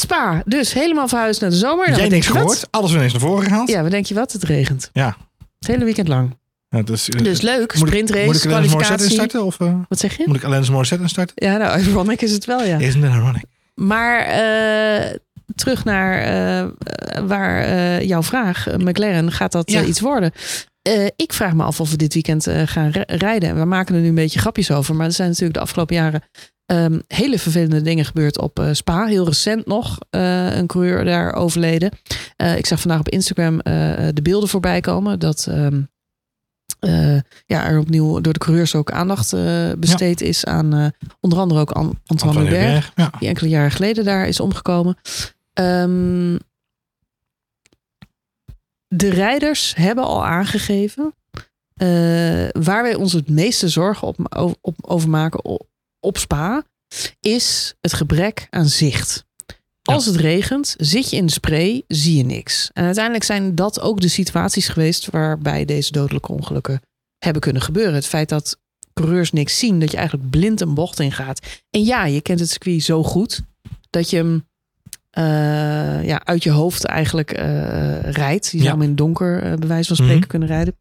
Spa. Dus helemaal verhuisd naar de zomer. Nou, jij niks je wat? gehoord. Alles weer eens naar voren gehaald. Ja, wat denk je wat? Het regent. Ja. Het hele weekend lang. Ja, dus, eh, Dus leuk. moet ik- Sprintrace, Moet ik Alanis Morissette kwalificatie. instarten? Of eh, Wat zeg je? moet ik Alanis Morissette instarten? Ja, nou, ironic is het wel, ja. Isn't that ironic? Maar eh, terug naar waar jouw vraag, McLaren, gaat dat Ja. iets worden? Ik vraag me af of we dit weekend gaan ri- rijden. We maken er nu een beetje grapjes over. Maar er zijn natuurlijk de afgelopen jaren ehm, hele vervelende dingen gebeurd op eh, Spa. Heel recent nog eh, een coureur daar overleden. Eh, ik zag vandaag op Instagram de beelden voorbij komen. Dat ehm, eh, ja, er opnieuw door de coureurs ook aandacht besteed is aan onder andere ook An- Antoine Ja. die enkele jaren geleden daar is omgekomen. Ehm, de rijders hebben al aangegeven waar wij ons het meeste zorgen op, op, over maken op, Spa, is het gebrek aan zicht. Als het regent, zit je in de spray, zie je niks. En uiteindelijk zijn dat ook de situaties geweest waarbij deze dodelijke ongelukken hebben kunnen gebeuren. Het feit dat coureurs niks zien, dat je eigenlijk blind een bocht ingaat. En ja, je kent het circuit zo goed dat je hem eh, ja, uit je hoofd eigenlijk eh, rijdt. Je zou Ja. hem in het donker, eh, bij wijze van spreken, Mhm. kunnen rijden.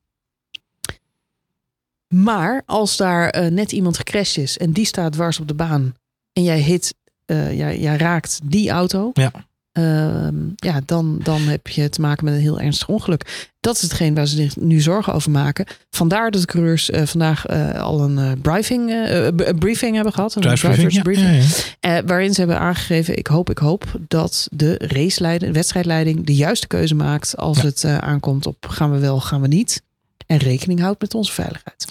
Maar als daar eh, net iemand gecrashed is en die staat dwars op de baan en jij hit, eh, jij, jij raakt die auto, Ja. ehm, ja, dan, dan heb je te maken met een heel ernstig ongeluk. Dat is hetgeen waar ze zich nu zorgen over maken. Vandaar dat de coureurs eh, vandaag al een briefing, briefing hebben gehad. Een drivers ja, briefing. ja, ja. Waarin ze hebben aangegeven, ik hoop, ik hoop dat de raceleiding, wedstrijdleiding de juiste keuze maakt als het aankomt op gaan we wel, gaan we niet. En rekening houdt met onze veiligheid.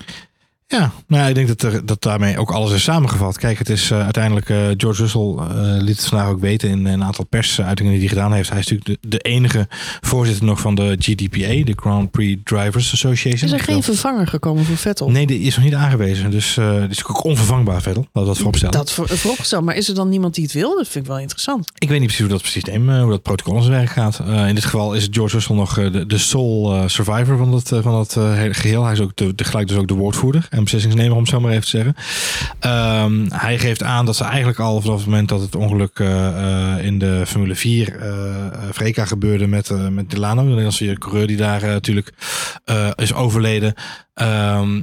Ja, nou ja, ik denk dat, er, dat daarmee ook alles is samengevat. Kijk, het is eh, uiteindelijk, eh, George Russell eh, liet het vandaag ook weten in een aantal persuitingen die hij gedaan heeft. Hij is natuurlijk de, de enige voorzitter nog van de GDPA, de Grand Prix Drivers Association. Is er geen vervanger gekomen voor Vettel? Nee, die is nog niet aangewezen. Dus die is ook onvervangbaar, Vettel. Laten we dat vooropstellen. Dat voor, vooropgesteld. Maar is er dan niemand die het wil? Dat vind ik wel interessant. Ik weet niet precies hoe dat systeem, hoe dat protocol in zijn werk gaat. In dit geval is George Russell nog de, de sole survivor van dat, van dat hele geheel. Hij is ook de, tegelijk dus ook de woordvoerder en beslissingsnemer, om het zo maar even te zeggen. Ehm, hij geeft aan dat ze eigenlijk al vanaf het moment dat het ongeluk eh, eh, in de Formule 4 eh Vreka gebeurde met, met Delano, de Nederlandse coureur die daar natuurlijk is overleden. Ehm,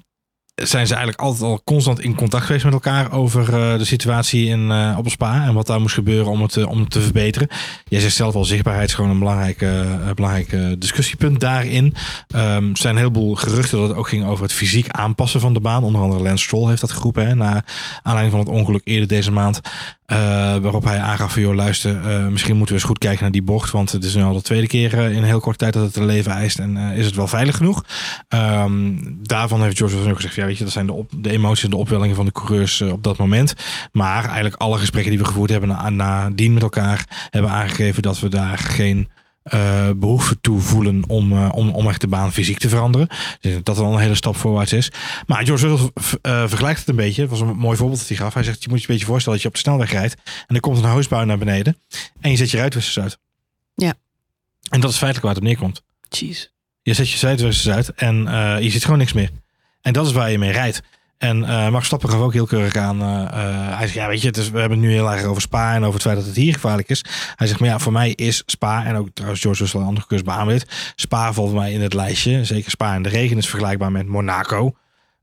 zijn ze eigenlijk altijd al constant in contact geweest met elkaar over uh, de situatie in, uh, op Spa en wat daar moest gebeuren om het, om het te verbeteren. Jij zegt zelf al, zichtbaarheid is gewoon een belangrijk, belangrijk discussiepunt daarin. Um, er zijn een heleboel geruchten dat het ook ging over het fysiek aanpassen van de baan. Onder andere Lance Stroll heeft dat geroepen, hè, na aanleiding van het ongeluk eerder deze maand. Waarop hij aangaf van, joh luister, misschien moeten we eens goed kijken naar die bocht, want het is nu al de tweede keer in een heel korte tijd dat het een leven eist en is het wel veilig genoeg. Um, daarvan heeft George ook gezegd, ja weet je, dat zijn de, de emoties en de opwellingen van de coureurs op dat moment. Maar eigenlijk alle gesprekken die we gevoerd hebben na, nadien met elkaar hebben aangegeven dat we daar geen uh, behoefte toe voelen om, uh, om, om echt de baan fysiek te veranderen. Dus dat al een hele stap voorwaarts is. Maar George Russell vergelijkt het een beetje. Het was een mooi voorbeeld dat hij gaf. Hij zegt, je moet je een beetje voorstellen dat je op de snelweg rijdt en er komt een hoosbouw naar beneden en je zet je ruitwissers uit. Ja. En dat is feitelijk waar het op neerkomt. Jeez. Je zet je ruitwissers uit en je ziet gewoon niks meer. En dat is waar je mee rijdt. En uh, Max Stappen gaf ook heel keurig aan. Uh, uh, hij zegt, ja, weet je, we hebben het nu heel erg over Spa en over het feit dat het hier gevaarlijk is. Hij zegt, maar ja, voor mij is Spa, en ook trouwens George Russell een andere kurs beaamd Spa valt mij in het lijstje. Zeker Spa in de regen is vergelijkbaar met Monaco.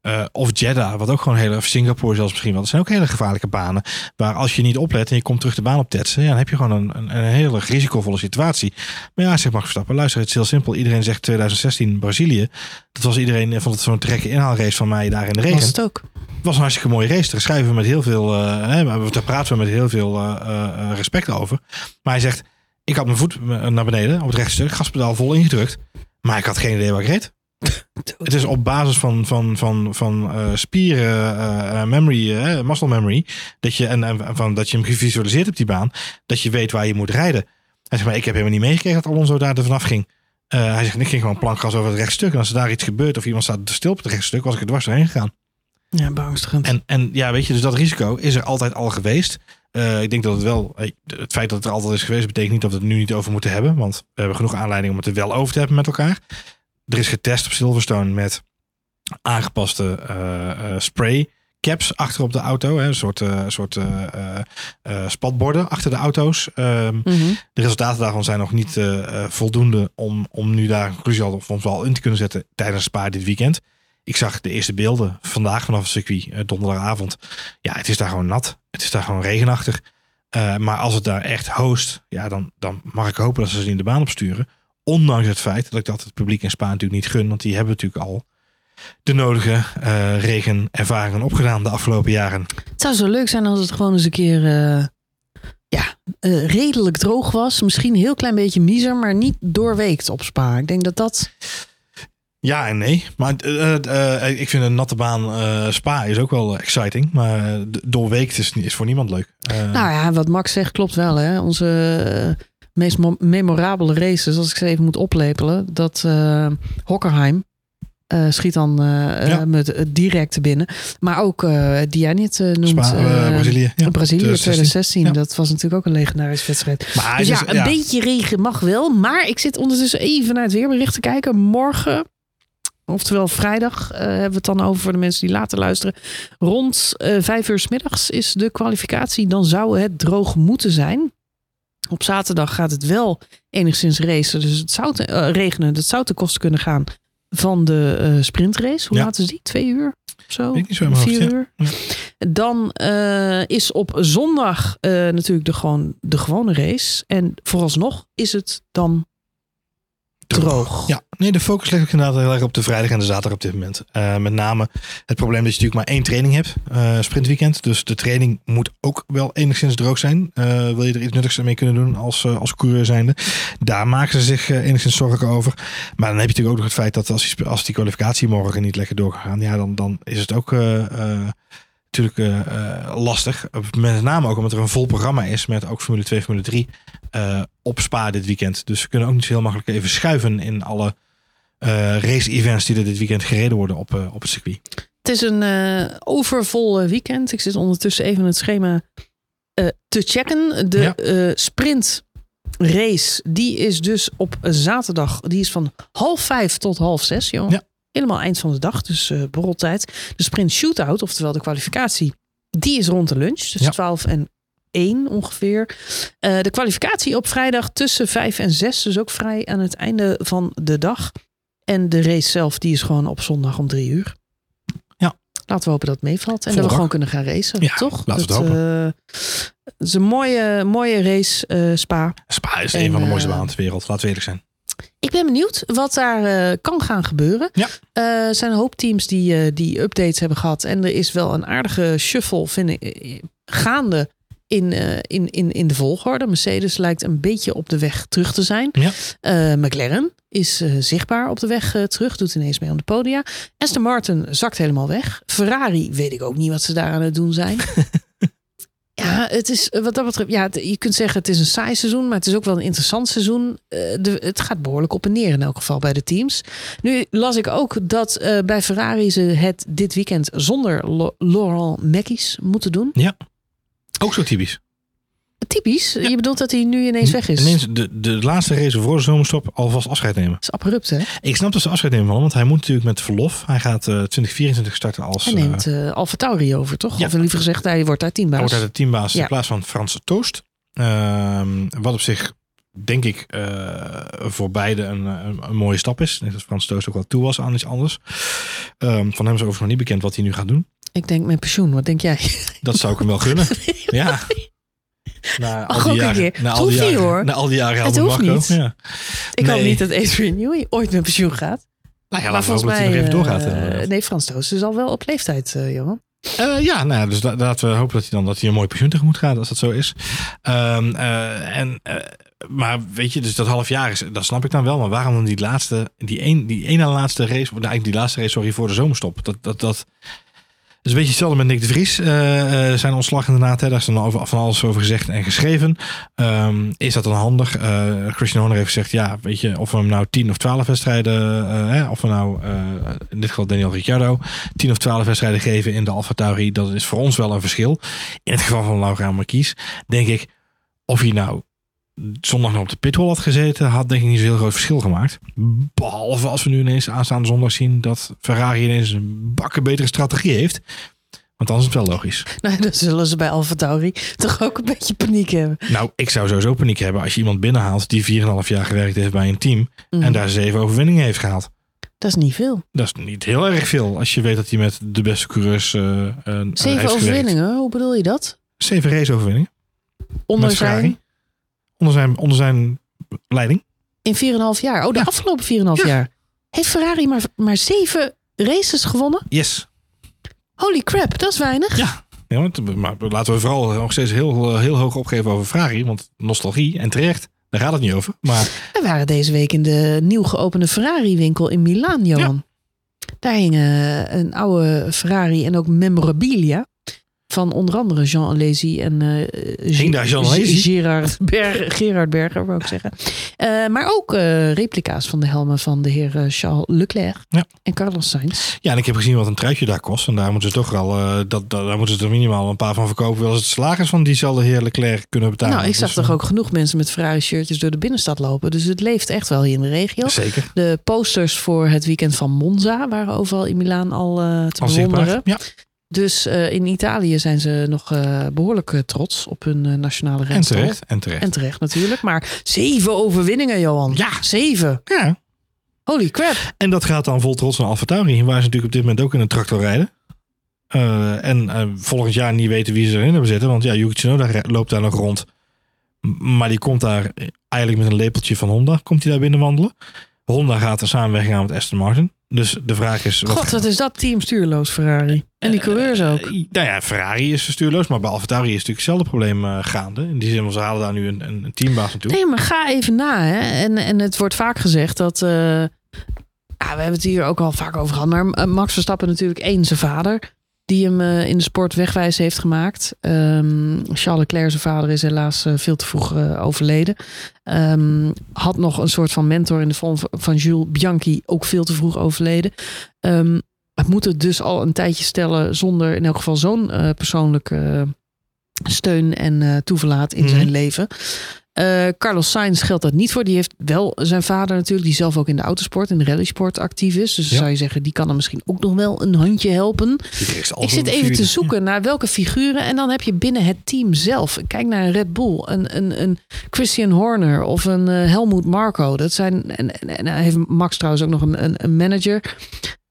Uh, of Jeddah, wat ook gewoon hele, Singapore zelfs misschien wel. Dat zijn ook hele gevaarlijke banen. Waar als je niet oplet en je komt terug de baan op tetsen, ja, dan heb je gewoon een, een, een hele risicovolle situatie. Maar ja, zeg Max Verstappen, luister, het is heel simpel. Iedereen zegt 2016 Brazilië. Dat was iedereen, vond het zo'n trekke inhaalrace van mij daar in de regen. Was het ook. Het was een hartstikke mooie race. Daar schrijven we met heel veel, uh, hè, daar praten we met heel veel uh, respect over. Maar hij zegt, ik had mijn voet naar beneden op het rechtstuk, gaspedaal vol ingedrukt. Maar ik had geen idee waar ik reed. Het is op basis van, van, van, van uh, spieren, uh, memory, uh, muscle memory, dat je, en, en van, dat je hem gevisualiseerd hebt, die baan, dat je weet waar je moet rijden. Hij zegt, maar ik heb helemaal niet meegekregen dat Alonso daar er vanaf ging. hij zegt, ik ging gewoon plankgas over het rechtstuk. En als er daar iets gebeurt of iemand staat stil op het rechtstuk, was ik er dwars doorheen gegaan. Ja, beangstigend. En, en ja, weet je, dus dat risico is er altijd al geweest. ik denk dat het wel, het feit dat het er altijd is geweest, betekent niet dat we het nu niet over moeten hebben. Want we hebben genoeg aanleiding om het er wel over te hebben met elkaar. Er is getest op Silverstone met aangepaste uh, spray caps achter op de auto. Hè, een soort, uh, soort uh, spatborden achter de auto's. Um, mm -hmm. De resultaten daarvan zijn nog niet voldoende om, om nu daar een conclusie al, of al in te kunnen zetten tijdens Spa dit weekend. Ik zag de eerste beelden vandaag vanaf het circuit, donderdagavond. Ja, het is daar gewoon nat. Het is daar gewoon regenachtig. maar als het daar echt host, ja, dan, dan mag ik hopen dat ze ze in de baan opsturen. Ondanks het feit dat ik dat het publiek in Spa natuurlijk niet gun. Want die hebben natuurlijk al de nodige uh, regenervaringen opgedaan de afgelopen jaren. Het zou zo leuk zijn als het gewoon eens een keer uh, ja, uh, redelijk droog was. Misschien een heel klein beetje miser, maar niet doorweekt op Spa. Ik denk dat dat... Ja en nee. Maar ik vind een natte baan Spa is ook wel exciting. Maar doorweekt is, is voor niemand leuk. nou ja, wat Max zegt klopt wel. Hè? Onze meest memorabele races, als ik ze even moet oplepelen, dat uh, Hockenheim uh, schiet dan uh, ja. met direct binnen. Maar ook die jij niet noemt. Spa, Brazilië. Ja. Brazilië 2016. Ja. Dat was natuurlijk ook een legendarische wedstrijd. Maar dus ja, een beetje regen mag wel. Maar ik zit ondertussen even naar het weerbericht te kijken. Morgen Oftewel vrijdag uh, hebben we het dan over voor de mensen die later luisteren. Rond uh, vijf uur s middags is de kwalificatie. Dan zou het droog moeten zijn. Op zaterdag gaat het wel enigszins racen. Dus het zou te, uh, regenen. Dat zou ten koste kunnen gaan van de uh, sprintrace. Hoe ja. laat is die? Twee uur? Of zo? Ik niet zo Vier hoofd, uur? Ja. Dan uh, is op zondag natuurlijk de, gewoon, de gewone race. En vooralsnog is het dan droog. Ja, nee, de focus ligt ook inderdaad heel erg op de vrijdag en de zaterdag op dit moment. Uh, met name het probleem dat je natuurlijk maar één training hebt, uh, sprintweekend. Dus de training moet ook wel enigszins droog zijn. Uh, wil je er iets nuttigs mee kunnen doen als, als coureur zijnde. Daar maken ze zich enigszins zorgen over. Maar dan heb je natuurlijk ook nog het feit dat als die, als die kwalificatie morgen niet lekker doorgaan, ja, dan, dan is het ook natuurlijk uh, lastig. Met name ook omdat er een vol programma is met ook Formule 2, Formule 3 uh, op Spa dit weekend. Dus we kunnen ook niet zo heel makkelijk even schuiven in alle race-events die er dit weekend gereden worden op, op het circuit. Het is een overvol weekend. Ik zit ondertussen even het schema te checken. De ja. sprint race, die is dus op zaterdag. Die is van half vijf tot half zes, joh. Ja helemaal eind van de dag, dus uh, borreltijd. De sprint shootout, oftewel de kwalificatie, die is rond de lunch. Dus ja. 12 en 1 ongeveer. Uh, de kwalificatie op vrijdag tussen 5 en 6, dus ook vrij aan het einde van de dag. En de race zelf, die is gewoon op zondag om 3 uur. Ja, laten we hopen dat het meevalt. En dat we gewoon kunnen gaan racen, Ja, toch? laten we het eh, het is een mooie, mooie race, eh, Spa. Spa is En, een van de mooiste eh, banen ter wereld. Laten we eerlijk zijn. Ik ben benieuwd wat daar eh, kan gaan gebeuren. Ja. Eh, er zijn een hoop teams die, eh, die updates hebben gehad. En er is wel een aardige shuffle, vind ik, gaande in, in, in, in de volgorde. Mercedes lijkt een beetje op de weg terug te zijn. Ja. McLaren is zichtbaar op de weg terug. Doet ineens mee aan de podia. Aston Martin zakt helemaal weg. Ferrari weet ik ook niet wat ze daar aan het doen zijn. Ja, het is eh, wat dat betreft. Ja, je kunt zeggen het is een saai seizoen, maar het is ook wel een interessant seizoen. Eh, de, het gaat behoorlijk op en neer in elk geval bij de teams. Nu las ik ook dat eh, bij Ferrari ze het dit weekend zonder Laurent Mackies moeten doen. Ook zo typisch. Typisch. Je bedoelt dat hij nu ineens weg is. Ineens de, de laatste race voor de zomerstop alvast afscheid nemen. Dat is abrupt, hè? Ik snap dat ze afscheid nemen van hem, want hij moet natuurlijk met verlof. Hij gaat eh 2024 starten als... Hij eh, neemt eh Alfa Tauri over, toch? ja. Of liever gezegd, hij wordt daar hij teambaas. wordt uit de teambaas Ja. in plaats van Frans Toost. Ehm, wat op zich, denk ik, eh, voor beide een, een, een mooie stap is. Ik denk dat Frans Toost ook wel toe was aan iets anders. Ehm, van hem is overigens nog niet bekend wat hij nu gaat doen. Ik denk mijn pensioen. Wat denk jij? Dat zou ik hem wel gunnen. ja. Na al die jaren, na al die hoeft niet, jaren, hoor. Na al die jaren Het hoeft niet. Ja. Ik hoop Nee. niet dat Adrian Newey ooit met pensioen gaat. Nou ja, maar volgens hopen dat hij mij... nog even doorgaat. eh, nee, Frans Toos is al wel op leeftijd, eh, Johan. Eh, ja, nou dus la- laten we hopen dat hij dan dat hij een mooi pensioen tegemoet gaat, als dat zo is. Ehm, eh, en, maar weet je, dus dat half jaar is, dat snap ik dan wel. Maar waarom dan die laatste, die een, die ene laatste race, of eigenlijk die laatste race, sorry, voor de zomerstop? Dat, dat, dat is een beetje hetzelfde met Nick de Vries. eh, eh, zijn ontslag inderdaad, hè, daar is dan over, van alles over gezegd en geschreven. Ehm, is dat dan handig? Eh, Christian Horner heeft gezegd, ja, weet je, of we hem nou 10 of 12 wedstrijden, hè, of we nou, in dit geval Daniel Ricciardo, 10 of 12 wedstrijden geven in de Alfa Tauri, dat is voor ons wel een verschil. In het geval van Laura Marquise, denk ik, of hij nou zondag nog op de pithol had gezeten, had denk ik niet zo'n heel groot verschil gemaakt. Behalve als we nu ineens aanstaande zondag zien dat Ferrari ineens een bakken betere strategie heeft. Want dan is het wel logisch. Nou, dan zullen ze bij Alfa Tauri toch ook een beetje paniek hebben. Nou, ik zou sowieso paniek hebben als je iemand binnenhaalt die 4,5 jaar gewerkt heeft bij een team Mhm. en daar zeven overwinningen heeft gehaald. Dat is niet veel. Dat is niet heel erg veel als je weet dat hij met de beste coureurs heeft Zeven overwinningen, hoe bedoel je dat? Zeven race-overwinningen. Onder zijn, Onder zijn, onder zijn leiding. in 4,5 jaar. Oh, de Ja. afgelopen 4,5 Ja. jaar. Heeft Ferrari maar, maar zeven races gewonnen? Yes. Holy crap, dat is weinig. Ja. Ja, maar laten we vooral nog steeds heel, heel hoog opgeven over Ferrari. Want nostalgie en terecht, daar gaat het niet over. Maar We waren deze week in de nieuw geopende Ferrari-winkel in Milaan, Johan. Daar hing eh, een oude Ferrari en ook memorabilia. Van onder andere Jean Alesi en eh Jean? Gerard, Berger, Gerard Berger, wou ik zeggen. Eh, maar ook eh, replica's van de helmen van de heer Charles Leclerc Ja. en Carlos Sainz. ja, en ik heb gezien wat een truitje daar kost. En daar moeten ze toch wel, eh, dat, dat, daar moeten ze er minimaal een paar van verkopen. Ze het salariis van diezelfde heer Leclerc kunnen betalen. nou, ik zag Dus, toch eh, ook genoeg mensen met Ferrari-shirtjes door de binnenstad lopen. Dus het leeft echt wel hier in de regio. Zeker. De posters voor het weekend van Monza waren overal in Milaan al te Als bewonderen. Ja, Dus eh, in Italië zijn ze nog eh, behoorlijk eh, trots op hun nationale en renstal. terecht. En terecht. En terecht natuurlijk. Maar zeven overwinningen, Johan. Ja. Zeven. ja. Holy crap. En dat gaat dan vol trots naar Alfa Tauri. Waar ze natuurlijk op dit moment ook in een tractor rijden. En volgend jaar niet weten wie ze erin hebben zitten. Want ja, Yuki Tsunoda loopt daar nog rond. Maar die komt daar eigenlijk met een lepeltje van Honda. Komt hij daar binnen wandelen. Honda gaat er samenwerking aan met Aston Martin. Dus de vraag is... God, wat is dat team stuurloos, Ferrari. En die coureurs ook. Eh, nou ja, Ferrari is stuurloos. Maar bij Alfa Tauri is natuurlijk hetzelfde probleem eh, gaande. In die zin, want ze halen daar nu een, een, een teambaas naartoe. Nee, maar ga even na. Hè. En, en het wordt vaak gezegd dat... eh, ja, we hebben het hier ook al vaak over gehad. Maar eh, Max Verstappen natuurlijk één, zijn vader. Die hem eh, in de sport wegwijs heeft gemaakt. Ehm, Charles Leclerc, zijn vader, is helaas eh, veel te vroeg eh, overleden. Ehm, had nog een soort van mentor in de vorm van Jules Bianchi. Ook veel te vroeg overleden. Ehm, het moet het dus al een tijdje stellen zonder in elk geval zo'n persoonlijke steun en toeverlaat in Mhm. zijn leven. Eh, Carlos Sainz geldt dat niet voor. Die heeft wel zijn vader natuurlijk, die zelf ook in de autosport, in de rallysport actief is. Dus Ja. zou je zeggen, die kan hem misschien ook nog wel een handje helpen. Ik zit even te zoeken naar welke figuren. En dan heb je binnen het team zelf. Kijk naar een Red Bull, een, een, een Christian Horner of een eh, Helmoet Marco. Dat zijn. En, en, en hij heeft Max trouwens ook nog een, een, een manager.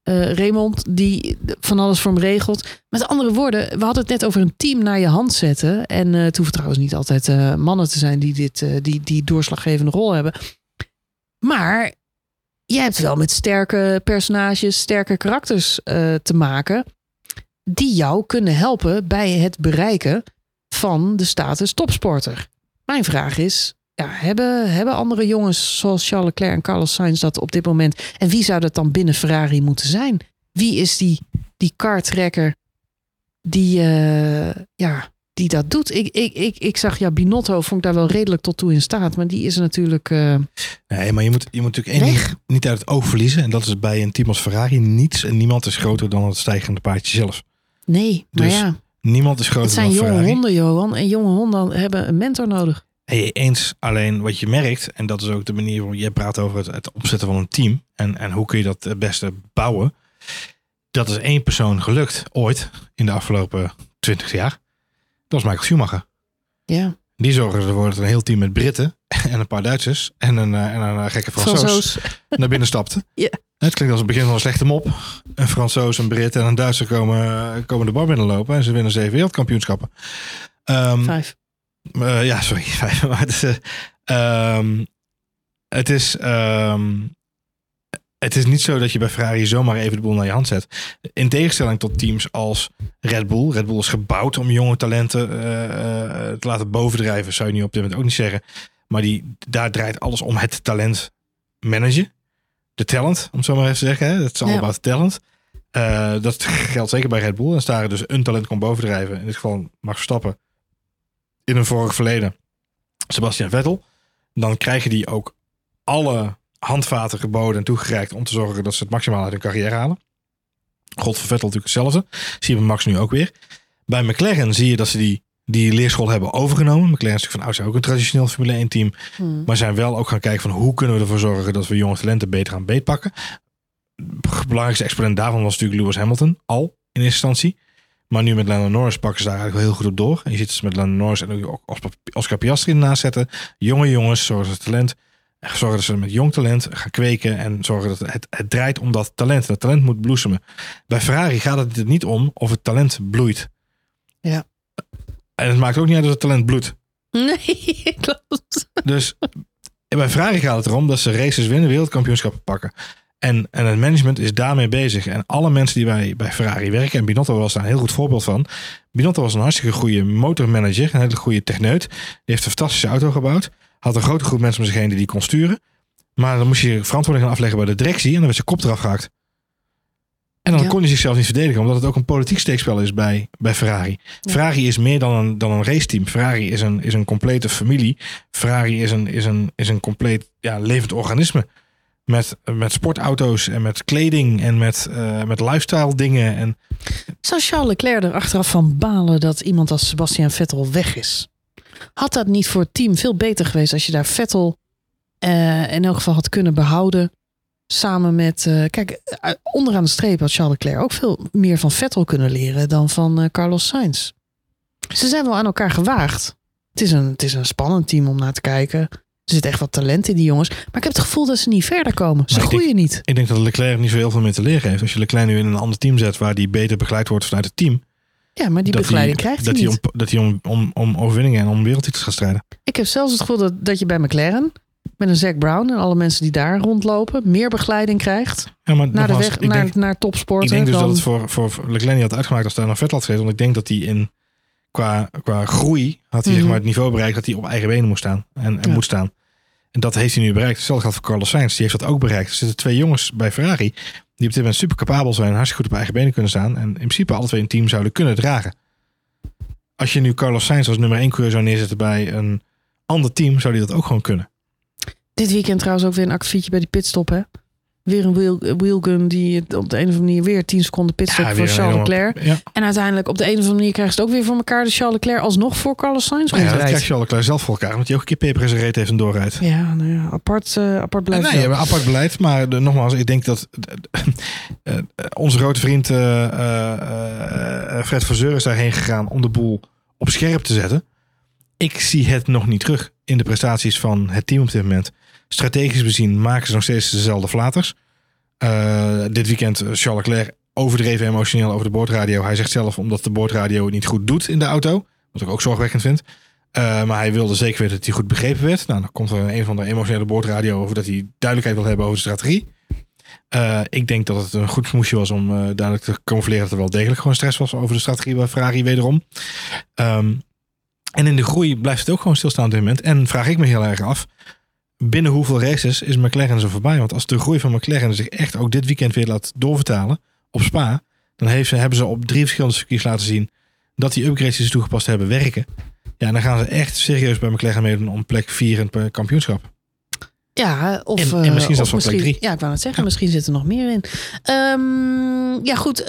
Eh, Raymond, die van alles voor hem regelt. Met andere woorden, we hadden het net over een team naar je hand zetten. En eh, het hoeven trouwens niet altijd eh, mannen te zijn die dit, die, die doorslaggevende rol hebben. Maar jij hebt wel met sterke personages, sterke karakters te maken. Die jou kunnen helpen bij het bereiken van de status topsporter. Mijn vraag is, ja, hebben, hebben andere jongens zoals Charles Leclerc en Carlos Sainz dat op dit moment? En wie zou dat dan binnen Ferrari moeten zijn? Wie is die, die kartrekker die, eh, ja, die dat doet? Ik, ik, ik, ik zag, ja, Binotto vond ik daar wel redelijk tot toe in staat. Maar die is natuurlijk eh, Nee, maar je moet, je moet natuurlijk één Weg. ding niet uit het oog verliezen. En dat is bij een team als Ferrari niets en niemand is groter dan het stijgende paardje zelf. Nee, maar Dus ja, Niemand is groter het zijn dan jonge Ferrari. honden, Johan. En jonge honden hebben een mentor nodig. Hey, eens alleen wat je merkt, en dat is ook de manier waarop je praat over het, het opzetten van een team. En, en hoe kun je dat het beste bouwen. Dat is één persoon gelukt ooit in de afgelopen twintig jaar. Dat was Michael Schumacher. Ja, Die zorgde ervoor dat een heel team met Britten en een paar Duitsers en een, eh, en een eh, gekke Fransoos naar binnen stapte. Ja. Het klinkt als het begin van een slechte mop. Een Fransoos, een Brit en een Duitser komen, komen de bar binnenlopen en ze winnen zeven wereldkampioenschappen. Ehm, Vijf. Eh, ja, sorry. vijf. Het is, eh, ehm, het, is, ehm, het is niet zo dat je bij Ferrari zomaar even de boel naar je hand zet. In tegenstelling tot teams als Red Bull. Red Bull is gebouwd om jonge talenten eh, te laten bovendrijven. Zou je nu op dit moment ook niet zeggen. Maar die, daar draait alles om het talent managen. De talent, om het zo maar even te zeggen. Hè? Het is all Ja. about talent. Dat geldt zeker bij Red Bull. Als daar dus een talent kon bovendrijven. In dit geval Max Verstappen. In een vorig verleden. Sebastian Vettel. Dan krijgen die ook alle handvaten geboden en toegereikt. Om te zorgen dat ze het maximaal uit hun carrière halen. God voor Vettel natuurlijk hetzelfde. Zie je bij Max nu ook weer. Bij McLaren zie je dat ze die, die leerschool hebben overgenomen. McLaren is natuurlijk van oudsher ook een traditioneel Formule 1 team. Hmm. Maar zijn wel ook gaan kijken van hoe kunnen we ervoor zorgen dat we jonge talenten beter gaan beetpakken. De belangrijkste exponent daarvan was natuurlijk Lewis Hamilton al in eerste instantie. Maar nu met Lando Norris pakken ze daar eigenlijk wel heel goed op door. En je ziet ze met Lando Norris en ook Oscar- Piastri ernaast zetten. Jonge jongens, zorgen dat ze talent. Zorgen dat ze met jong talent gaan kweken. En zorgen dat het, het draait om dat talent. Dat talent moet bloesemen. Bij Ferrari gaat het er niet om of het talent bloeit. Ja. En het maakt ook niet uit dat het talent bloedt. Nee, klopt. Dus bij Ferrari gaat het erom dat ze races winnen, wereldkampioenschappen pakken. En, en het management is daarmee bezig. En alle mensen die bij, bij Ferrari werken, en Binotto was daar een heel goed voorbeeld van. Binotto was een hartstikke goede motormanager, een hele goede techneut. Die heeft een fantastische auto gebouwd. Had een grote groep mensen om zich heen die die kon sturen. Maar dan moest je verantwoording gaan afleggen bij de directie en dan werd zijn kop eraf gehakt. En dan Ja. kon hij zichzelf niet verdedigen, omdat het ook een politiek steekspel is bij, bij Ferrari. Ja. Ferrari is meer dan een, dan een raceteam. Ferrari is een, is een complete familie. Ferrari is een, is een, is een compleet ja, levend organisme. Met, met sportauto's en met kleding en met, eh, met lifestyle dingen. En Zou Charles Leclerc er achteraf van balen dat iemand als Sebastian Vettel weg is? Had dat niet voor het team veel beter geweest als je daar Vettel eh, in elk geval had kunnen behouden? Samen met, eh, kijk, onderaan de streep had Charles Leclerc ook veel meer van Vettel kunnen leren dan van Carlos Sainz. Ze zijn wel aan elkaar gewaagd. Het is, een, het is een spannend team om naar te kijken. Er zit echt wat talent in die jongens. Maar ik heb het gevoel dat ze niet verder komen. Ze Maar ik groeien niet. ik denk dat Leclerc niet zo heel veel meer te leren heeft. Als je Leclerc nu in een ander team zet waar die beter begeleid wordt vanuit het team. Ja, maar die dat begeleiding hij, krijgt dat hij hij niet. om, dat hij om, om, om overwinningen en om wereldtitels gaat strijden. Ik heb zelfs het gevoel dat, dat je bij McLaren met een Zack Brown en alle mensen die daar rondlopen meer begeleiding krijgt Ja, maar naar de weg ik naar, denk, naar topsporten. Ik denk dus dan, dat het voor, voor Leclerc niet had uitgemaakt als daar naar Vettel had gezeten. Want ik denk dat hij in, qua, qua groei had hij zeg Mhm. maar, het niveau bereikt dat hij op eigen benen moest staan. En, en Ja. moet staan. En dat heeft hij nu bereikt. Hetzelfde geldt voor Carlos Sainz. Die heeft dat ook bereikt. Er zitten twee jongens bij Ferrari die op dit moment super capabel zijn. Hartstikke goed op eigen benen kunnen staan. En in principe alle twee een team zouden kunnen dragen. Als je nu Carlos Sainz als nummer 1 coureur zou neerzetten bij een ander team, zou hij dat ook gewoon kunnen. Dit weekend trouwens ook weer een akkefietje bij die pitstop. Hè? Weer een wheel, wheelgun die het op de een of andere manier weer 10 seconden pitstop Ja, voor Charles Leclerc. Ja, En uiteindelijk op de een of andere manier krijgt ze het ook weer voor elkaar. Dus Charles Leclerc alsnog voor Carlos Sainz ja, dat rondrijdt. krijgt Charles Leclerc zelf voor elkaar. Want hij ook een keer peper in zijn reet heeft en doorrijdt. Ja, nou ja, apart, eh, apart blijft Nee, apart beleid. Maar de- nogmaals, ik denk dat eh, eh, onze grote vriend eh, eh, eh, Fred Verzeur is daarheen gegaan om de boel op scherp te zetten. Ik zie het nog niet terug in de prestaties van het team op dit moment. Strategisch bezien maken ze nog steeds dezelfde flaters. Eh, dit weekend eh, Charles Leclerc overdreven emotioneel over de boordradio. Hij zegt zelf omdat de boordradio het niet goed doet in de auto. Wat ik ook zorgwekkend vind. Uh, maar hij wilde zeker weten dat hij goed begrepen werd. Nou, dan komt er een van de emotionele boordradio over dat hij duidelijkheid wil hebben over de strategie. Uh, ik denk dat het een goed smoesje was om uh, duidelijk te camoufleren dat er wel degelijk gewoon stress was over de strategie bij Ferrari wederom. Um, en in de groei blijft het ook gewoon stilstaan op dit moment. En vraag ik me heel erg af, binnen hoeveel races is McLaren zo voorbij? Want als de groei van McLaren zich echt ook dit weekend weer laat doorvertalen op Spa, dan heeft ze, hebben ze op drie verschillende circuits laten zien dat die upgrades die ze toegepast hebben werken. Ja, dan gaan ze echt serieus bij McLaren meedoen om plek 4 in het kampioenschap. Ja, of, en, en misschien zelfs wel plek 3. Ja, ik wou het zeggen, ja. misschien zit er nog meer in. Um, ja, goed. Uh,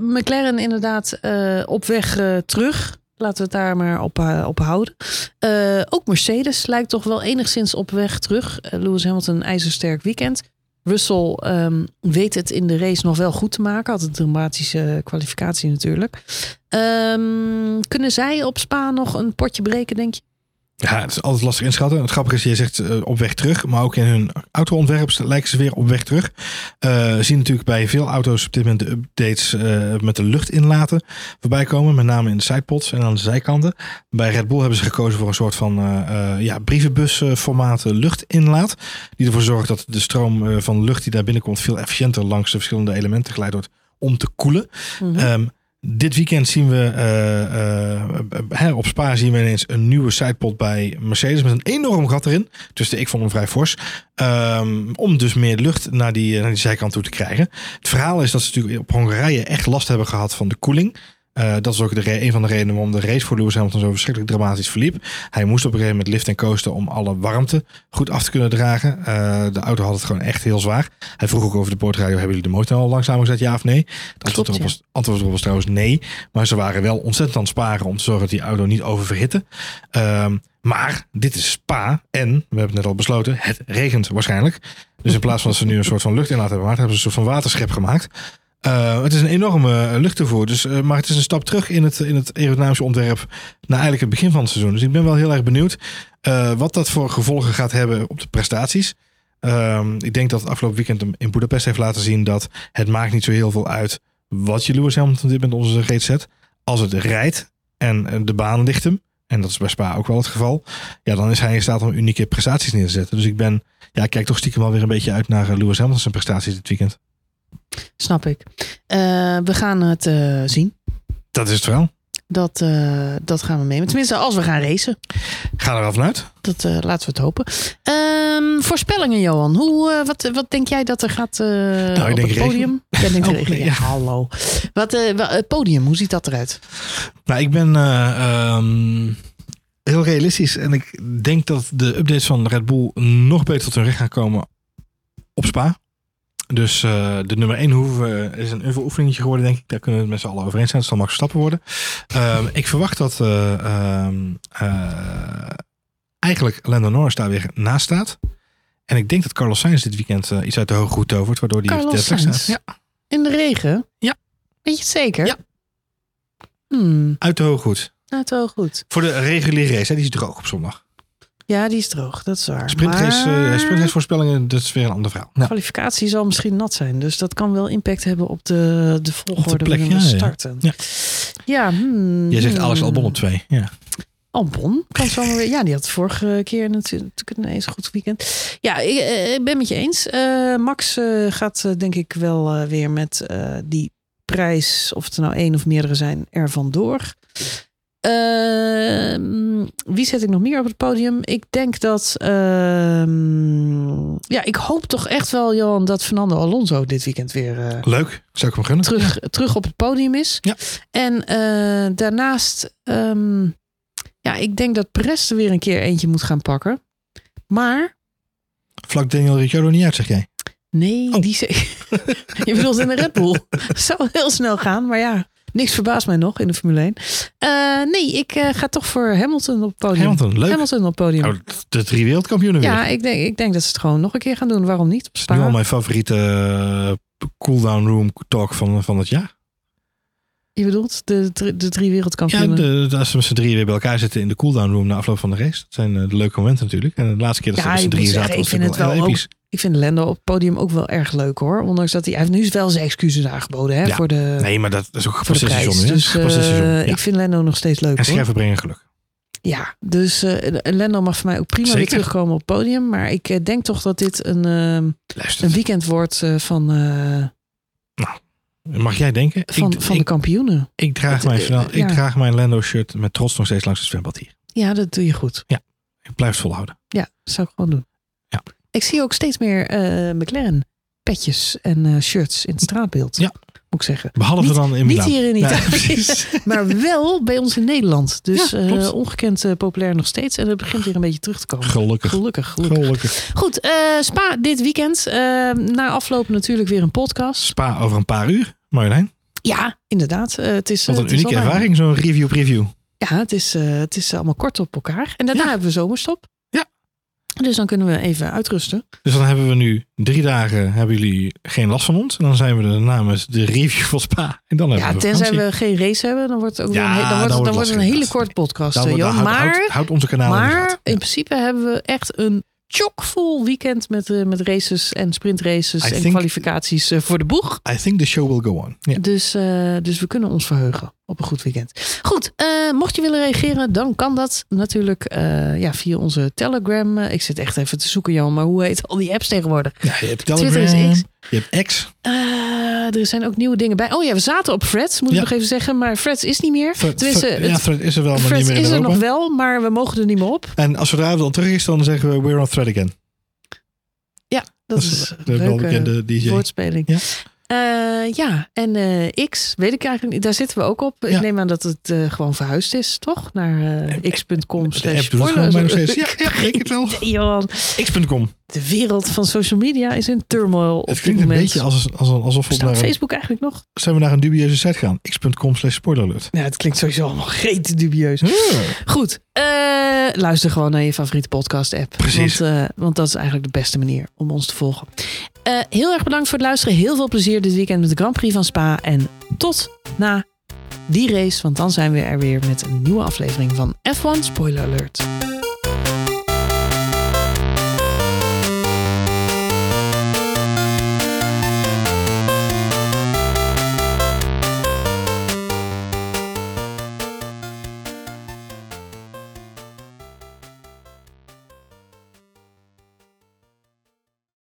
McLaren inderdaad uh, op weg uh, terug. Laten we het daar maar op, op houden. Uh, ook Mercedes lijkt toch wel enigszins op weg terug. Uh, Lewis Hamilton ijzersterk weekend. Russell um, weet het in de race nog wel goed te maken. Had een dramatische kwalificatie natuurlijk. Um, kunnen zij op Spa nog een potje breken, denk je? Ja, het is altijd lastig inschatten. Het grappige is, je zegt uh, op weg terug, maar ook in hun autoontwerp lijken ze weer op weg terug. Uh, zien natuurlijk bij veel auto's op dit moment de updates uh, met de lucht inlaten voorbij komen, met name in de sidepods en aan de zijkanten. Bij Red Bull hebben ze gekozen voor een soort van ja, brievenbusformaat luchtinlaat, die ervoor zorgt dat de stroom van lucht die daar binnenkomt veel efficiënter langs de verschillende elementen geleid wordt om te koelen. Mm -hmm. um, dit weekend zien we uh, op Spa zien we ineens een nieuwe sidepod bij Mercedes met een enorm gat erin. Dus ik vond hem vrij fors. Um, om dus meer lucht naar die, naar die zijkant toe te krijgen. Het verhaal is dat ze natuurlijk op Hongarije echt last hebben gehad van de koeling. Uh, dat is ook de een van de redenen waarom de race voor Lewis Hamilton zo verschrikkelijk dramatisch verliep. Hij moest op een gegeven moment liften en coasten om alle warmte goed af te kunnen dragen. Uh, de auto had het gewoon echt heel zwaar. Hij vroeg ook over de poortradio, hebben jullie de motor al langzaam gezet, ja of nee? Klopt, antwoord, was, antwoord was trouwens nee. Maar ze waren wel ontzettend aan het sparen om te zorgen dat die auto niet oververhitte. Uh, maar dit is Spa en, we hebben het net al besloten, het regent waarschijnlijk. Dus in plaats van dat ze nu een soort van lucht in laten hebben gemaakt, hebben ze een soort van waterschep gemaakt. Uh, het is een enorme luchttoevoer. Dus, uh, maar het is een stap terug in het, in het aerodynamische ontwerp naar eigenlijk het begin van het seizoen. Dus ik ben wel heel erg benieuwd wat dat voor gevolgen gaat hebben op de prestaties. ik denk dat het afgelopen weekend in Budapest heeft laten zien dat het maakt niet zo heel veel uit wat je Lewis Hamilton dit met onze reet zet. Als het rijdt en de baan ligt hem, en dat is bij Spa ook wel het geval, ja, dan is hij in staat om unieke prestaties neer te zetten. Dus ik ben, ja, kijk toch stiekem wel weer een beetje uit naar Lewis Hamilton's prestaties dit weekend. Snap ik. Uh, we gaan het uh, zien. Dat is het wel. Dat, uh, dat gaan we mee. Tenminste, als we gaan racen. Ga er al vanuit. Dat laten we het hopen. Um, voorspellingen, Johan. Hoe, wat, wat denk jij dat er gaat nou, op het podium? Jij denkt oh, regen. Ja, ja. Hallo. Wat, het podium, hoe ziet dat eruit? Nou, ik ben um, heel realistisch. En ik denk dat de updates van Red Bull nog beter tot hun recht gaan komen op Spa. Dus uh, de nummer 1 hoeven is een oefeningetje geworden, denk ik. Daar kunnen we het met z'n allen over eens zijn. Het zal Max Verstappen worden. Uh, ik verwacht dat uh, eigenlijk Lando Norris daar weer naast staat. En ik denk dat Carlos Sainz dit weekend iets uit de hoge goed tovert, waardoor die Carlos Sainz? Ja. In de regen? Ja. Weet je het zeker? Ja. Hmm. Uit de hoge goed. Uit de hoge goed. Voor de reguliere race, hè, die is droog op zondag. Ja, die is droog, dat is waar. Sprintrace, maar... uh, voorspellingen, dat is weer een ander verhaal. Ja. Kwalificatie zal misschien nat zijn, dus dat kan wel impact hebben op de, de volgorde ja, starten. Ja, ja hmm, Jij zegt Alex Albon op twee. Ja. Albon kan zo weer. Ja, die had vorige keer natuurlijk een eens goed weekend. Ja, ik, ik ben met je eens. Uh, Max uh, gaat denk ik wel weer met die prijs, of het er nou één of meerdere zijn, er vandoor. Uh, wie zet ik nog meer op het podium? Ik denk dat. Uh, ja, ik hoop toch echt wel, Johan, dat Fernando Alonso dit weekend weer. Uh, Leuk, zou ik hem gunnen. Terug, terug op het podium is. Ja. En eh, daarnaast. Um, ja, ik denk dat Perez er weer een keer eentje moet gaan pakken. Maar. Vlak Daniel Ricciardo niet uit, zeg jij? Nee, oh. die. je bedoelt in de Red Bull. zou heel snel gaan, maar ja. Niks verbaast mij nog in de Formule 1. Uh, nee, ik uh, ga toch voor Hamilton op het podium. Hamilton, leuk. Hamilton op het podium. Oh, de drie wereldkampioenen weer. Ja, ik denk, ik denk dat ze het gewoon nog een keer gaan doen. Waarom niet? Nu al mijn favoriete uh, cooldown room talk van, van het jaar. Je bedoelt de, de, drie Ja, wereldkampioenen? de, de- als we met z'n drieën weer bij elkaar zitten in de cooldown room na afloop van de race. Dat zijn eh, de leuke momenten natuurlijk. En de laatste keer dat Ja, ze met z'n drieën zaten was ik vind het wel episch. Ik vind Lendo op het podium ook wel erg leuk hoor. Ondanks dat hij, hij heeft nu wel zijn excuses aangeboden hè, Ja. voor de, Nee, maar dat is ook voor de prijs. hè? Dus eh, ja. ik vind Lendo nog steeds leuk En scherven brengen geluk. Ja, dus eh, Lendo mag voor mij ook prima weer terugkomen op het podium. Maar ik denk toch dat dit een, een weekend wordt van, eh, mag jij denken? van, ik, van de kampioenen. ik, draag Het, mijn, eh, ja. ik draag mijn Lando shirt met trots nog steeds langs het zwembad hier. Ja, dat doe je goed. Ik blijf het volhouden. Ja, dat zou ik gewoon doen. Ja. Ik zie ook steeds meer eh, McLaren petjes en eh, shirts in het straatbeeld. Ja. Moet ik zeggen. Behalve Niet- dan in Niet Milaan. hier in Italië, maar wel bij ons in Nederland. Dus Ja, eh, ongekend populair nog steeds. En het begint weer een beetje terug te komen. Gelukkig. Gelukkig, gelukkig. Gelukkig. Goed, eh, Spa dit weekend. Eh, na afloop natuurlijk weer een podcast. Spa over een paar uur. Marjolein. Ja, inderdaad. Eh, het is, Wat eh, een het unieke ervaring, zo'n review-preview. Ja, het is, eh, het is allemaal kort op elkaar. En daarna Ja. hebben we zomerstop. Ja. Dus dan kunnen we even uitrusten. Dus dan hebben we nu drie dagen, hebben jullie geen last van ons. En dan zijn we er namens de review van Spa. En dan hebben Ja, we tenzij we geen race hebben, dan wordt het ook Ja, weer een, dan wordt, dan dan wordt wordt het een hele korte podcast, Dan- dan Johan. houd- Maar, houd, houd onze kanaal in de maar in principe hebben we echt een chockvol weekend met, eh, met races en sprintraces I en think- kwalificaties eh, voor de boeg. I think the show will go on. Dus, eh, dus we kunnen ons verheugen op een goed weekend. Goed, mocht je willen reageren, dan kan dat natuurlijk ja, via onze Telegram. Ik zit echt even te zoeken, Jan, maar hoe heet al die apps tegenwoordig? Ja, je hebt Twitter is X. je hebt X. Eh, er zijn ook nieuwe dingen bij. Oh ja, we zaten op Freds, moet ik Ja. nog even zeggen. Maar Freds is niet meer. Tenminste, Thread- ja, Thread is er wel, maar niet meer is er nog wel, maar we mogen er niet meer op. En als zodra het al terug is, dan zeggen we we're on thread again. Dat, Dat is is de welbekende DJ. woordspeling. Ja. Eh, ja, en eh, X, weet ik eigenlijk niet. Daar zitten we ook op. Ja. Ik neem aan dat het eh, gewoon verhuisd is, toch? Naar x.com slash. Ja, ja, ik denk het wel. Johan, X.com. de wereld van social media is in turmoil op Het klinkt een beetje als, als, alsof we naar, Facebook eigenlijk nog? zijn we naar een dubieuze site gaan. X.com slash spoiler alert. Ja, het klinkt sowieso allemaal reet dubieus. Goed, eh, luister gewoon naar je favoriete podcast app. Precies. Want, eh, want dat is eigenlijk de beste manier om ons te volgen. Eh, heel erg bedankt voor het luisteren. Heel veel plezier dit weekend met de Grand Prix van Spa. En tot na die race, want dan zijn we er weer met een nieuwe aflevering van F1 Spoiler Alert.